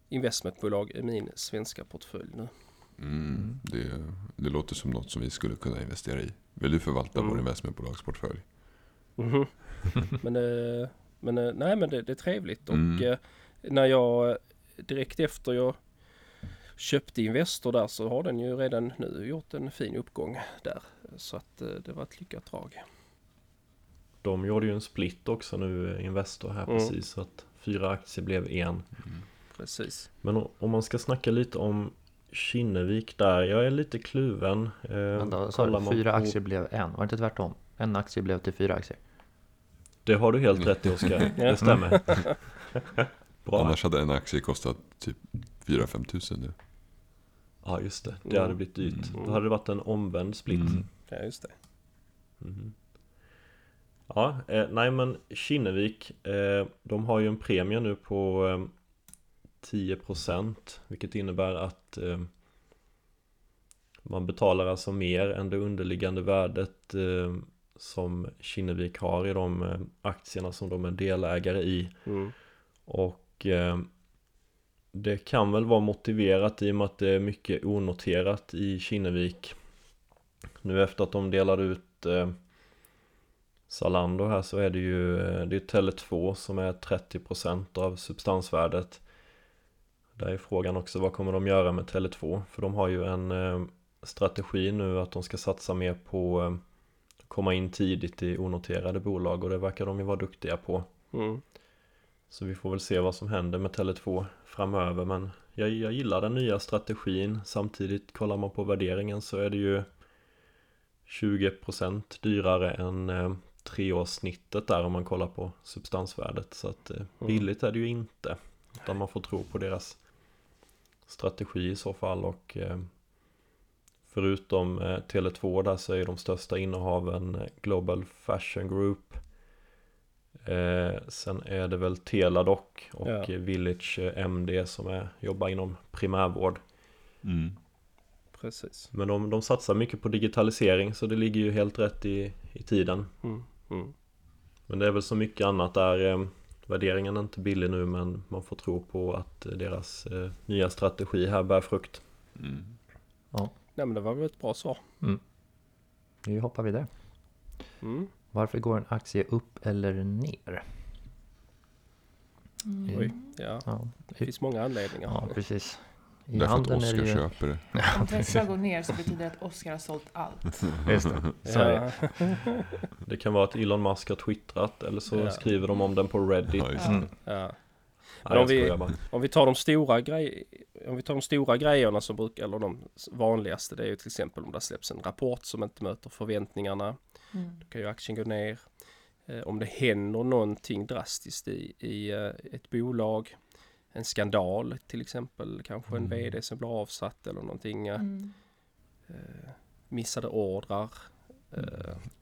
investmentbolag i min svenska portfölj nu. Mm, det, det låter som något som vi skulle kunna investera i. Vill du förvalta Mm. vår investmentbolagsportfölj? Mhm. men eh, men eh, nej men det, det är trevligt och Mm. eh, när jag direkt efter jag köpte Investor där så har den ju redan nu gjort en fin uppgång där. Så att eh, det var ett lyckat drag. De gjorde ju en split också nu, eh, Investor här Mm. precis. Så att fyra aktier blev en. Precis. Men om man ska snacka lite om Kinnevik där. Jag är lite kluven. Eh, då sa du fyra på- aktier blev en, var det inte tvärtom? En aktie blev till fyra aktier. Det har du helt rätt i Oskar. Ja. Det stämmer. Bra. Annars hade en aktie kostat typ 4-5 tusen nu. Ja just det. Det Mm. hade blivit dyrt. Mm. Då hade det varit en omvänd split. Mm. Ja, just det. Mhm. Ja, eh, nej men Kinnevik, eh, de har ju en premie nu på eh, 10% vilket innebär att eh, man betalar alltså mer än det underliggande värdet eh, som Kinnevik har i de eh, aktierna som de är delägare i. Mm. Och eh, det kan väl vara motiverat i och med att det är mycket onoterat i Kinnevik. Nu efter att de delade ut eh, Zalando här så är det ju eh, det är Tele2 som är 30% av substansvärdet. Där är frågan också vad kommer de göra med Tele2? För de har ju en eh, strategi nu att de ska satsa mer på eh, komma in tidigt i onoterade bolag och det verkar de ju vara duktiga på. Mm. Så vi får väl se vad som händer med Tele2 framöver men jag, jag gillar den nya strategin. Samtidigt kollar man på värderingen så är det ju 20% dyrare än eh, treårssnittet där om man kollar på substansvärdet. Så att eh, billigt är det ju inte Utan man får tro på deras strategi i så fall. Och eh, Förutom eh, Tele2 där så är de största innehaven eh, Global Fashion Group Eh, sen är det väl Teladoc och Ja. Village eh, MD som är, jobbar inom primärvård. Mm. Precis. Men de, de satsar mycket på digitalisering så det ligger ju helt rätt i, i tiden. Mm. Mm. Men det är väl så mycket annat där. Eh, värderingen är inte billig nu men man får tro på att eh, deras eh, nya strategi här bär frukt. Mm. Nej men det var väl ett bra svar. Vi hoppar vidare. Mm. Varför går en aktie upp eller ner? Oj. Ja, Ja, det finns många anledningar. ja precis. I Därför att Oskar det ju... köper det. Om Tesla går ner så betyder det att Oscar har sålt allt. Just det. Så det. Ja. Det kan vara att Elon Musk har twittrat eller så Ja. skriver de om den på Reddit. Ja. Mm. Ja. Nej, om vi-. Om vi tar de stora grej om vi tar de stora grejerna som brukar, eller de vanligaste, det är ju till exempel om det släpps en rapport som inte möter förväntningarna. Mm. Då kan ju aktien gå ner. Eh, om det händer någonting drastiskt i, i eh, ett bolag, en skandal till exempel, kanske en Mm. VD som blir avsatt eller någonting, eh, Mm. missade ordrar.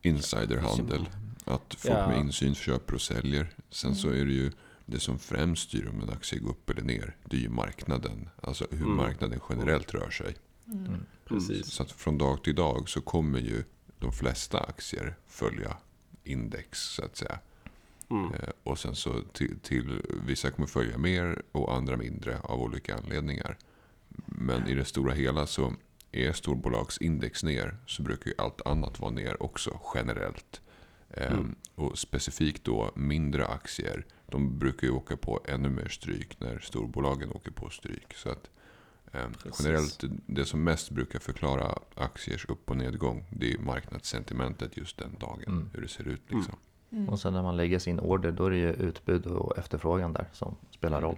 Insiderhandel. Att folk Ja. med insyn köper och säljer. Sen så är det ju det som främst styr om en aktie går upp eller ner. Det är ju marknaden. Alltså hur Mm. marknaden generellt rör sig. Mm. Precis. Så att från dag till dag så kommer ju de flesta aktier följa index så att säga. mm. Eh, Och sen så till, till vissa kommer följa mer och andra mindre av olika anledningar. Men i det stora hela så är storbolagsindex ner så brukar ju allt annat vara ner också generellt. Ehm, Mm. Och specifikt då mindre aktier, de brukar ju åka på ännu mer stryk när storbolagen åker på stryk. Så att Precis. generellt, det som mest brukar förklara aktiers upp och nedgång, det är marknadssentimentet just den dagen. Mm. Hur det ser ut liksom. Mm. Och sen när man lägger sin order då är det ju utbud och efterfrågan där som spelar roll.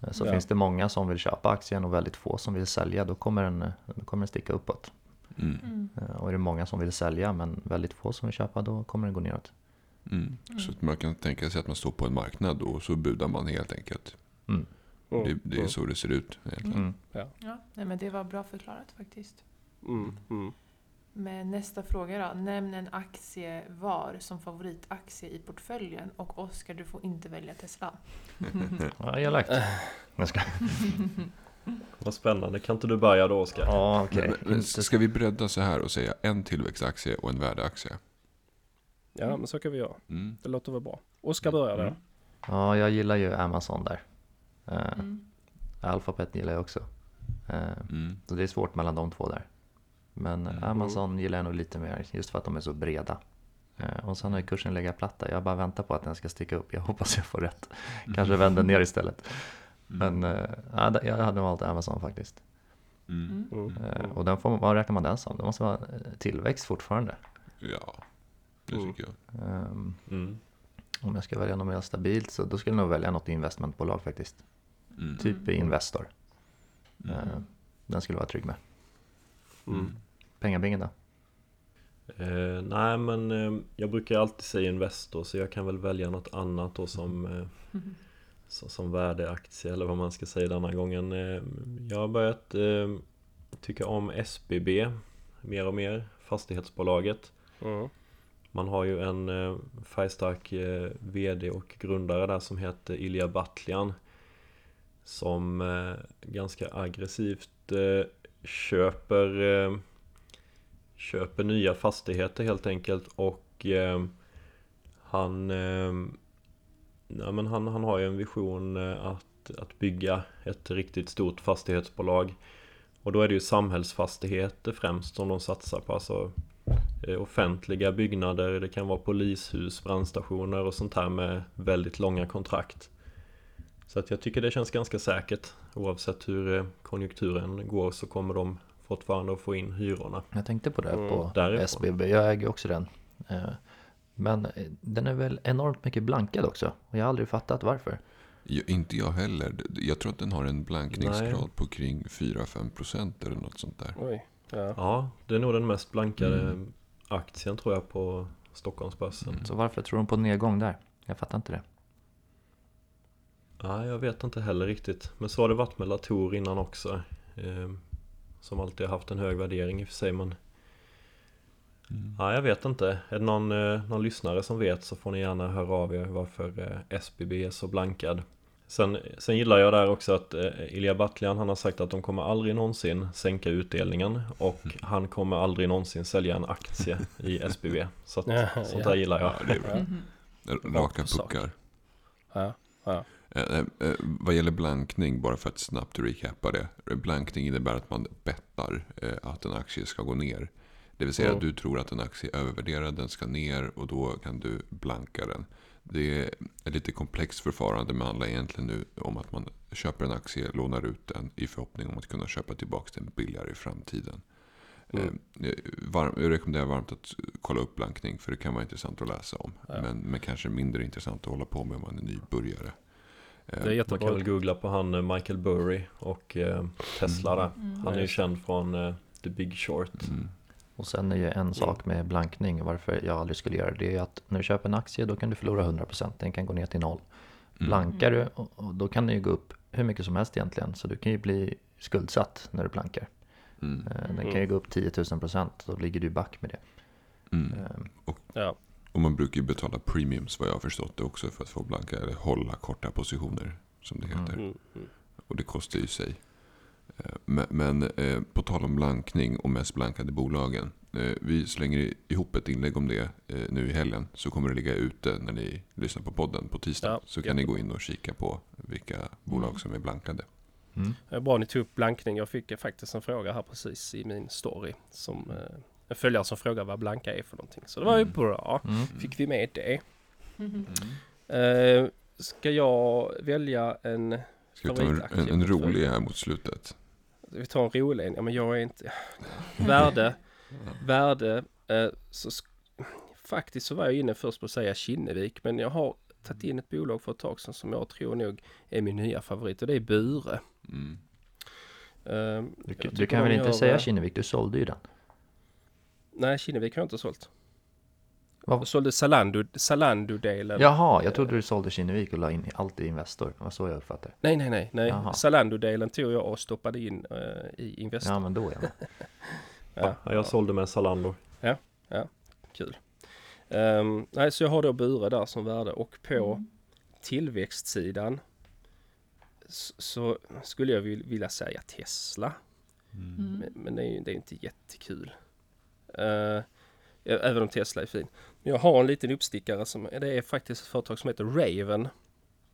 Eh, Så Ja. finns det många som vill köpa aktien och väldigt få som vill sälja då kommer den, då kommer den sticka uppåt. Mm. Mm. Eh, Och är det många som vill sälja men väldigt få som vill köpa då kommer den gå neråt. Mm. Så att man kan tänka sig att man står på en marknad och så budar man helt enkelt. Mm. Det, det är så det ser ut egentligen. Mm. Ja, nej, men det var bra förklarat faktiskt. Mm. Mm. Men nästa fråga då. Nämn en aktie var som favoritaktie i portföljen. Och Oskar, du får inte välja Tesla. Ja, elakt. Jag ska... Vad spännande. Kan inte du börja då Oskar? Ja, okej. Men, men ska vi bredda så här och säga en tillväxtaktie och en värdeaktie? Ja, men så kan vi göra. Mm. Det låter väl bra. Oskar börjar där. Mm. Ja, jag gillar ju Amazon där. Eh, Mm. Alphabet gillar jag också. Eh, Mm. Så det är svårt mellan de två där. Men Mm. Amazon gillar jag nog lite mer just för att de är så breda. Eh, Och sen har ju kursen legat platt där. Jag bara väntar på att den ska sticka upp. Jag hoppas jag får rätt. Kanske vänder ner istället. Mm. Men ja, jag hade valt Amazon faktiskt. Mm. Mm. Och den får, vad räknar man den som? Det måste vara tillväxt fortfarande. Ja, det Mm. tycker jag. Mm. Om jag ska välja något mer stabilt så då skulle jag nog välja något investmentbolag faktiskt. Mm. Typ Investor. Mm. Eh, Den skulle vara trygg med. Mm. Pengabingen då? Eh, nej men eh, jag brukar alltid säga Investor så jag kan väl välja något annat då som eh, så, Som värdeaktie eller vad man ska säga denna gången eh, Jag har börjat eh, tycka om SBB mer och mer Fastighetsbolaget Mm. Man har ju en färgstark VD och grundare där som heter Ilja Batljan som eh, ganska aggressivt eh, köper eh, Köper nya fastigheter helt enkelt och eh, Han eh, ja, men han, han har ju en vision eh, att, att bygga ett riktigt stort fastighetsbolag Och då är det ju samhällsfastigheter främst som de satsar på alltså eh, offentliga byggnader, det kan vara polishus, brandstationer och sånt här med väldigt långa kontrakt. Så att jag tycker det känns ganska säkert. Oavsett hur eh, konjunkturen går så kommer de fortfarande att få in hyrorna. Jag tänkte på det Mm, på därifrån. SBB, jag äger också den. Eh, Men eh, den är väl enormt mycket blankad också. Och jag har aldrig fattat varför. Ja, inte jag heller. Jag tror att den har en blankningsgrad Nej. på kring 4-5% eller något sånt där. Oj. Ja. Ja, det är nog den mest blankade Mm. aktien tror jag på Stockholmsbörsen. Så varför tror de på nedgång där? Jag fattar inte det. Ja, jag vet inte heller riktigt. Men så har det varit med Latour innan också. Eh, som alltid har haft en hög värdering i och för sig men Mm. Ja, jag vet inte. Är det någon, eh, någon lyssnare som vet så får ni gärna höra av er varför eh, SBB är så blankad. Sen, sen gillar jag där också att eh, Ilja Batljan han har sagt att de kommer aldrig någonsin sänka utdelningen och han kommer aldrig någonsin sälja en aktie i SBB. Så att, Ja, sånt ja. där gillar jag. Ja, det är bra. Raka puckar. Ja. Ja. Eh, eh, vad gäller blankning, bara för att snabbt recappa det. Blankning innebär att man bettar eh, att en aktie ska gå ner. Det vill säga Mm. att du tror att en aktie är övervärderad, den ska ner och då kan du blanka den. Det är ett lite komplext förfarande men handlar egentligen nu om att man köper en aktie, lånar ut den i förhoppning om att kunna köpa tillbaka den billigare i framtiden. Mm. Eh, varm, jag rekommenderar varmt att kolla upp blankning för det kan vara intressant att läsa om. Ja. Men, men kanske mindre intressant att hålla på med om man är nybörjare. Eh, Det är Man jättebra. kan väl googla på han eh, Michael Burry och eh, Tesla där. Mm. Han är ju känd från The Big Short. Mm. Och sen är ju en sak med blankning, varför jag aldrig skulle göra det, är att när du köper en aktie då kan du förlora 100%, den kan gå ner till noll. Mm. Blankar du, och, och då kan den ju gå upp hur mycket som helst egentligen, så du kan ju bli skuldsatt när du blankar. Mm. Den kan ju gå upp 10 000%, då ligger du back med det. Mm. Ja. Och man brukar ju betala premiums vad jag har förstått det också för att få blanka eller hålla korta positioner som det heter. Mm. Mm. Och det kostar ju sig. Eh, Men, men eh, på tal om blankning och mest blankade bolagen. Eh, vi slänger ihop ett inlägg om det eh, nu i helgen. Så kommer det ligga ute när ni lyssnar på podden på tisdag. Ja, så kan ni gå in och kika på vilka bolag Mm. som är blankade. mm. Bra ni tog upp blankning. Jag fick faktiskt en fråga här precis i min story. Som, en följare som frågar vad blanka är för någonting. Så det var ju Mm. bra. Mm. Fick vi med det. Eh, ska jag välja en... Ska vi ta en, en, en rolig här mot slutet? Vi tar en rolig. Ja men jag är inte... Värde. Värde. Eh, så sk- faktiskt så var jag inne först på att säga Kinnevik. Men jag har tagit in ett bolag för ett tag sedan som jag tror nog är min nya favorit. Och det är Bure. Mm. Eh, Du, du kan väl inte gör, säga Kinnevik, du sålde ju den. Nej, Kinnevik har jag inte sålt. Vad- Jag sålde Zalando, Zalando-delen. Jaha, jag trodde du sålde Kinnevik och la in allt i Investor. Det var så jag uppfattade Nej, nej, nej. nej. Jaha. Zalando-delen tog jag och stoppade in eh, i Investor. Ja, men då är jag med. Ja, Ja, jag sålde med Zalando. kul. Ehm, nej, så jag har då Bure där som värde och på Mm. tillväxtsidan så skulle jag vil- vilja säga Tesla. Mm. Men, men det är ju det är inte jättekul. Eh, även om Tesla är fin. Men jag har en liten uppstickare som det är faktiskt ett företag som heter Raven.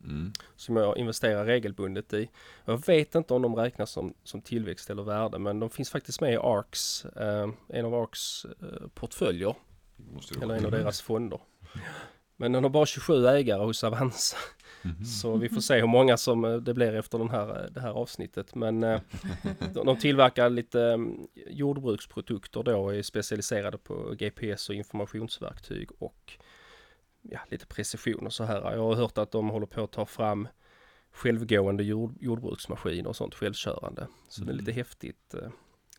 Mm. som jag investerar regelbundet i. Jag vet inte om de räknas som, som tillväxt eller värde men de finns faktiskt med i ARKs, eh, en av ARKs eh, portföljer eller en av deras fonder. Men den har bara 27 ägare hos Avanza. Mhm. Så vi får se hur många som eh, det blir efter den här, det här avsnittet. Men eh, de tillverkar lite mm, jordbruksprodukter då, är specialiserade på GPS och informationsverktyg och ja, lite precision och så här. Jag har hört att de håller på att ta fram självgående jord, jordbruksmaskiner och sånt självkörande. Så det är lite häftigt, eh,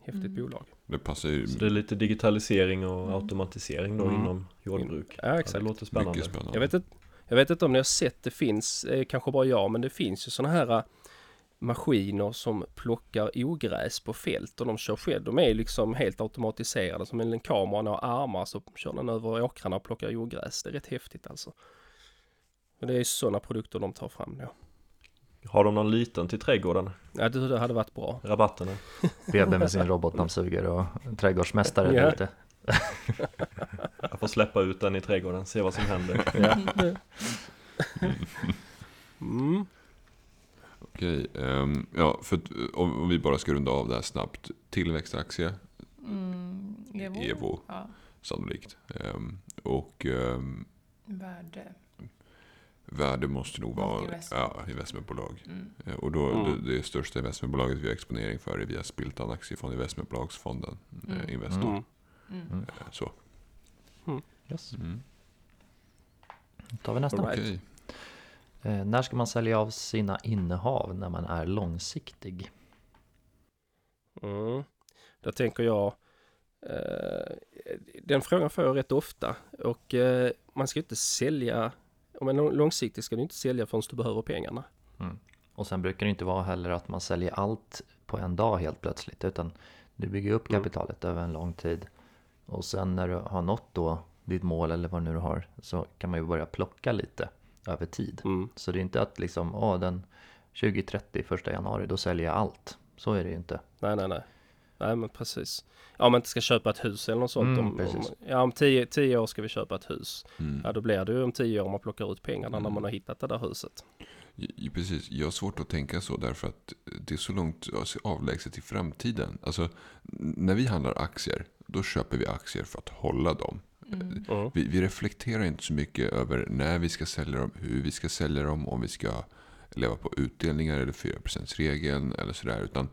häftigt Mm. bolag. Det passar ju Så det är lite digitalisering och Mm. automatisering då Mm. inom jordbruk. Ja, Ja, det exakt. låter spännande. spännande. Jag vet, inte, jag vet inte om ni har sett, det finns, eh, kanske bara jag, men det finns ju sådana här eh, maskiner som plockar ogräs på fält och de kör själv. De är liksom helt automatiserade som en kamera har armar så kör den över åkrarna och plockar ogräs. Det är rätt häftigt alltså. Och det är ju sådana produkter de tar fram då. Har de någon liten till trädgården? Ja, det, det hade varit bra. Rabatterna? BB med sin robotdammsugare och trädgårdsmästare Ja. där ute. Jag får släppa ut den i trädgården, se vad som händer. Ja. Mm. Okej, ehm, ja, för att, om, om vi bara ska runda av det här snabbt. Tillväxtaktie, Mm, Evo. Evo Ja, sannolikt. Ehm, och ehm, värde. värde måste nog vara Investment. ja, investmentbolag. Mm. Eh, Och då, Mm. det, det största investmentbolaget vi har exponering för är via Spiltan Aktiefond Investmentbolagsfonden. Mm. Eh, Investor. Mm. Mm. Så. Yes. Mm. Då tar vi nästa. Right. Okej. Eh, när ska man sälja av sina innehav när man är långsiktig? Mm. Då tänker jag, eh, den frågan får jag rätt ofta och eh, man ska inte sälja, om man är långsiktig ska du inte sälja förrän du behöver pengarna. Och sen brukar det inte vara heller att man säljer allt på en dag helt plötsligt utan du bygger upp Mm. kapitalet över en lång tid. Och sen när du har nått då ditt mål eller vad nu du har så kan man ju börja plocka lite över tid. Mm. Så det är inte att liksom, åh den 20-30 första januari då säljer jag allt. Så är det ju inte. Nej, nej, nej. Nej, men precis. Ja, om man inte ska köpa ett hus eller något sånt. Mm, om, om, ja, om tio, tio år ska vi köpa ett hus. Mm. Ja, då blir det ju om tio år man plockar ut pengarna när Mm. man har hittat det där huset. Ja, Precis, jag har svårt att tänka så därför att det är så långt alltså, avlägset i framtiden. Alltså, när vi handlar aktier, då köper vi aktier för att hålla dem. Mm. Mm. Vi, vi reflekterar inte så mycket över när vi ska sälja dem, hur vi ska sälja dem, om vi ska leva på utdelningar eller 4%-regeln eller sådär. Utan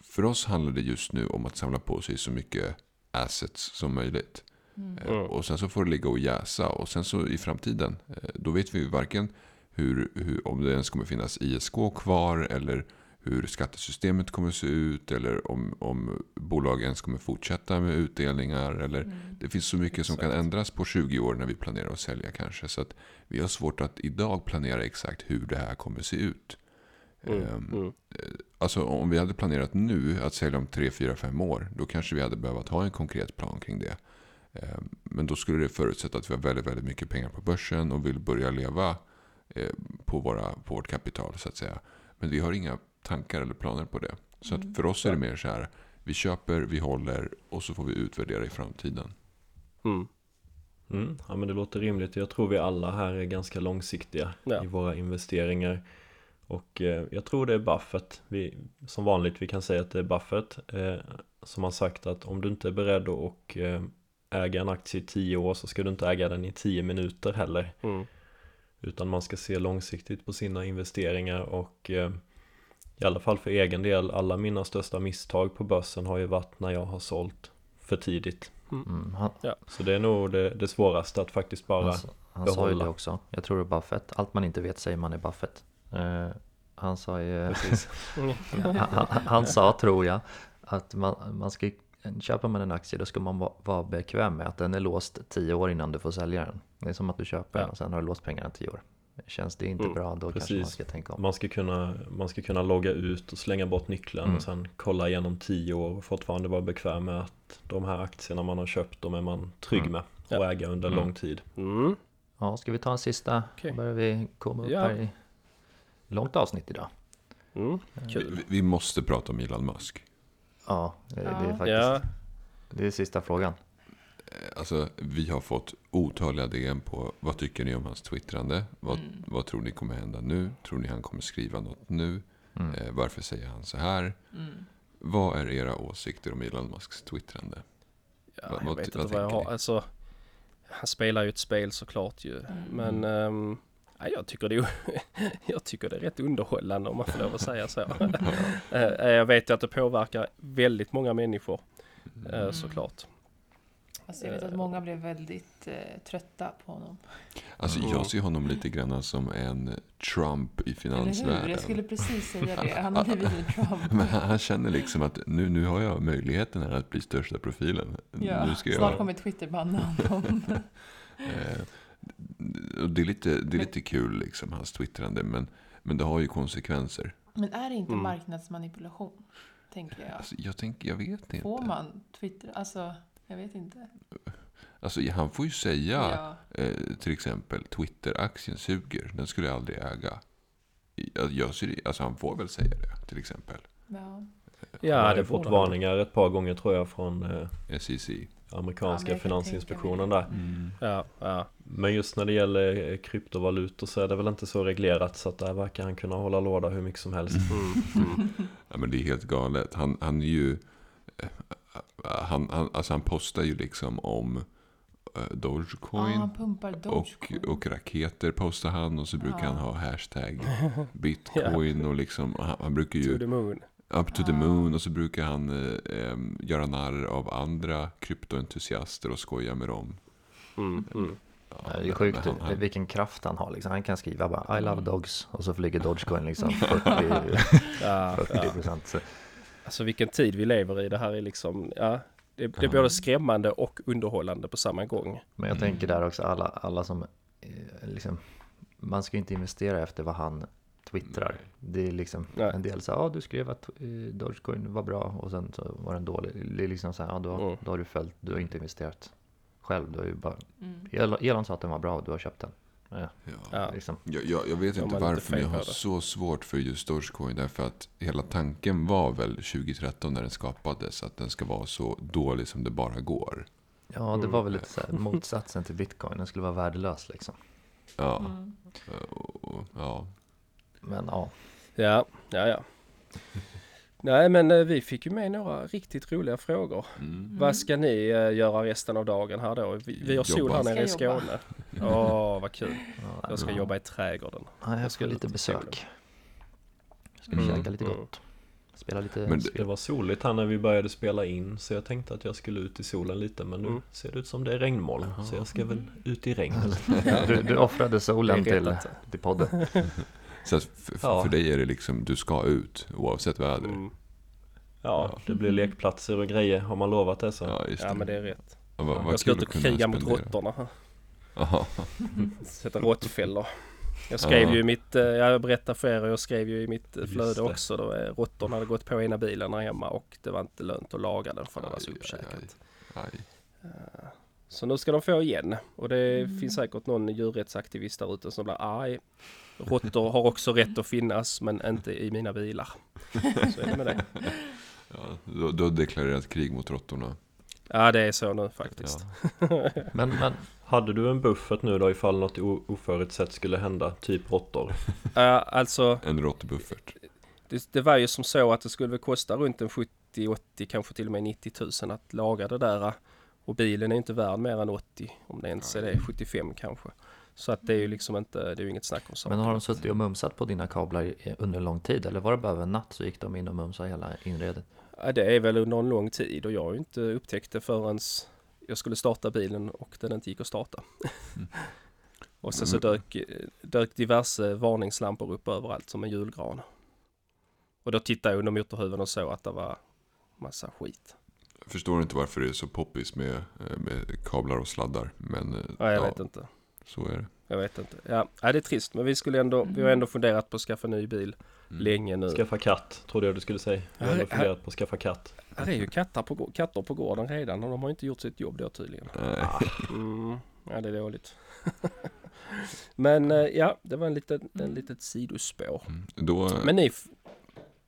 för oss handlar det just nu om att samla på sig så mycket assets som möjligt. Mm. Eh. Och sen så får det ligga och jäsa. Och sen så i framtiden, eh, då vet vi ju varken hur, hur, om det ens kommer finnas ISK kvar eller hur skattesystemet kommer se ut eller om, om bolag ens kommer fortsätta med utdelningar. Eller, Mm. det finns så mycket som kan Exakt. ändras på 20 år när vi planerar att sälja kanske. Så att vi har svårt att idag planera exakt hur det här kommer se ut. Mm. Ehm, Mm. Alltså om vi hade planerat nu att sälja om 3, 4, 5 år. Då kanske vi hade behövt ha en konkret plan kring det. Eh, Men då skulle det förutsätta att vi har väldigt, väldigt mycket pengar på börsen och vill börja leva eh, på, våra, på vårt kapital så att säga. Men vi har inga tankar eller planer på det. Så Mm. att för oss är det mer så här. Vi köper, vi håller och så får vi utvärdera i framtiden. Mm. Mm, ja men det låter rimligt. Jag tror vi alla här är ganska långsiktiga Ja. i våra investeringar. Och eh, jag tror det är Buffett. Vi, som vanligt vi kan säga att det är Buffett. Eh, som har sagt att om du inte är beredd att och, eh, äga en aktie i 10 år så ska du inte äga den i 10 minuter heller. Mm. Utan man ska se långsiktigt på sina investeringar och eh, i alla fall för egen del, alla mina största misstag på börsen har ju varit när jag har sålt för tidigt. Mm, han Så det är nog det, det svåraste att faktiskt bara han, han sa ju behålla. det också. Jag tror det är Buffett. Allt man inte vet säger man är Buffett. Eh, han sa ju... Precis. han, han, han sa, tror jag, att man, man ska Köper man en aktie då ska man va- vara bekväm med att den är låst 10 år innan du får sälja den. Det är som att du köper Ja. och sen har du låst pengarna 10 år. Känns det inte Mm, bra då kanske man precis. ska tänka om. Man ska, kunna, man ska kunna logga ut och slänga bort nyckeln Mm. och sen kolla igenom 10 år och fortfarande vara bekväm med att de här aktierna man har köpt, de är man trygg Mm. med Ja. och äga under Mm. lång tid. Mm. Ja, ska vi ta en sista? Okej. börjar vi komma upp Ja. här i långt avsnitt idag. Mm. Vi, Kul. vi måste prata om Elon Musk. Ja, det, det är Ja. faktiskt Ja, det är sista frågan. Eh, Alltså, vi har fått otaliga DM på vad tycker ni om hans twittrande? Vad, Mm. vad tror ni kommer hända nu? Tror ni han kommer skriva något nu? Mm. Eh, varför säger han så här? Mm. Vad är era åsikter om Elon Musks twittrande? ja Vad- jag vad- vet inte vad vad jag har. ni? Alltså, han spelar ju ett spel såklart ju. Mm. Men Ja, jag, tycker det är, jag tycker det är rätt underhållande om man får lov att säga så. Eh, jag vet ju att det påverkar väldigt många människor eh, såklart. Alltså jag vet att många blev väldigt eh, trötta på honom. Alltså jag ser honom lite grann som en Trump i Eller hur? finansvärlden. Jag skulle precis säga det. Han har blivit en Trump. Men han han känner liksom att nu, nu har jag möjligheten här att bli största profilen. Ja, nu ska snart jag, kommer Twitter banna honom. eh, det är lite, det är lite kul liksom, hans twittrande. Men, men det har ju konsekvenser. Men är det inte Mm. marknadsmanipulation? Tänker jag. Alltså, jag, tänker, jag vet inte. Får man Twitter? Alltså, jag vet inte. Alltså, han får ju säga Ja. eh, till exempel Twitter-aktien suger. Den skulle jag aldrig äga. Jag, jag alltså, han får väl säga det till exempel. Ja. Han Ja, har det ju fått varningar ett par gånger tror jag från eh, SEC. amerikanska Ja, jag finansinspektionen där. Ja, ja. Men just när det gäller eh, kryptovalutor så är det väl inte så reglerat så att där verkar han kunna hålla låda hur mycket som helst. Mm, mm. Ja, men det är helt galet. Han, han är ju... eh, Han, han, alltså han postar ju liksom om eh, Ja, Dogecoin. han pumpar och, Dogecoin. och raketer postar han och så brukar Ja. han ha hashtag bitcoin och liksom han, han brukar To ju the moon. up to the Ja. moon och så brukar han eh, göra narr av andra kryptoentusiaster och skoja med dem. Mm, mm. Ja, Det är sjukt han- han- vilken kraft han har. Liksom. Han kan skriva bara I Mm. love dogs och så flyger Dogecoin liksom 40, Ja, 40 ja. procent. Så- Alltså vilken tid vi lever i. Det här är liksom, ja. Det, det är Ja. både skrämmande och underhållande på samma gång. Men jag tänker där också alla, alla som eh, liksom, man ska inte investera efter vad han twittrar. Det är liksom Nej. en del så ja du skrev att eh, Dogecoin var bra och sen så var den dålig. Det är liksom så här, ja då, Mm. då har du följt, du har inte investerat själv. Du har ju bara, Mm. Elon sa att den var bra och du har köpt den. Ja, liksom. Jag, jag, jag vet inte varför men jag har så svårt för just Dogecoin. Därför att hela tanken var väl 2013 när den skapades att den ska vara så dålig som det bara går. Ja, det Mm. var väl lite så här, motsatsen till bitcoin. Den skulle vara värdelös liksom. Ja, Mm. ja. Men ja, Ja, ja, ja. Nej, men eh, vi fick ju med några riktigt roliga frågor. Mm. Vad ska ni eh, göra resten av dagen här då? Vi, vi har sol här nere i. Skåne. Åh, vad kul. ja, Jag ska jobba i trädgården. ja, jag ska lite besök. Jag ska Mm, käka lite mm. gott. Spela lite Men det-. Det var soligt här när vi började spela in så jag tänkte att jag skulle ut i solen lite men nu Mm. ser det ut som det är regnmoln så jag ska väl ut i regn. Du, du offrade solen till, till podden. Så att Ja. för dig är det liksom, du ska ut oavsett väder. Mm. Ja, det blir lekplatser och grejer har man lovat det så. Ja, just det. Ja, men det är rätt. Ja, vad, vad Jag ska ut och kriga mot råttorna. Sätta råttfällor. Jag skrev Ja. ju i mitt, eh, jag berättar för er, jag skrev ju i mitt eh, Just flöde det. också. Då eh, råttorna hade gått på ena bilen här hemma och det var inte lönt att laga den för det var så Aj, aj. Aj. Så nu ska de få igen. Och det finns säkert någon djurrättsaktivist där ute som blir arg. Råttor har också rätt att finnas men inte i mina bilar. Så är det med det. Ja, du, du har deklarerat krig mot råttorna. Ja det är så nu faktiskt. Ja. Men, men Hade du en buffert nu då ifall något oförutsett skulle hända, typ råttor? Ja, alltså En råttbuffert. det, det var ju som så att det skulle väl kosta runt en 70, 80, kanske till och med 90 000 att laga det där. Och bilen är inte värd mer än 80, om det ens är det, 75 kanske. Så att det är ju liksom inte, det är ju inget snack om saken. Men har de suttit och mumsat på dina kablar under lång tid? Eller var det bara över en natt så gick de in och mumsade hela inredet? Ja, det är väl under en lång tid och jag har ju inte upptäckt det förrän jag skulle starta bilen och den inte gick att starta. och sen så dök, dök diverse varningslampor upp överallt som en julgran. Och då tittade jag under motorhuven och såg att det var massa skit. Jag förstår inte varför det är så poppis med, eh, med kablar och sladdar. Men eh, Ja, jag ja, vet inte. Så är det. Jag vet inte. Ja, ja, det är trist men vi skulle ändå, vi har ändå funderat på att skaffa ny bil Mm. länge nu. Skaffa katt, trodde jag du skulle säga. Jag har Här- ändå funderat på att skaffa katt. Här är ju katter på, katter på gården redan och de har inte gjort sitt jobb då tydligen. Nej. Mm, ja, det är dåligt. Men eh, ja, det var en liten, en litet sidospår. Mm. Då, Men ni, f-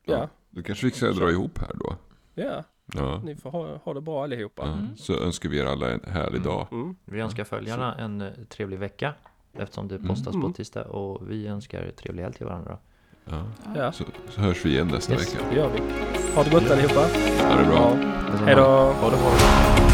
ja, då kanske vi ska dra ihop här då. ja, Ja. ni får ha, ha det bra allihopa. Ja. Så önskar vi er alla en härlig dag. Mm. Vi önskar följarna en eh, trevlig vecka eftersom det postas Mm. på tisdag och vi önskar trevlig helg till varandra. Ja. Ja, Så, så hörs vi igen nästa Yes. vecka. det gör vi. Ha det gott allihopa. Ha det bra. Hej då. Ha det bra.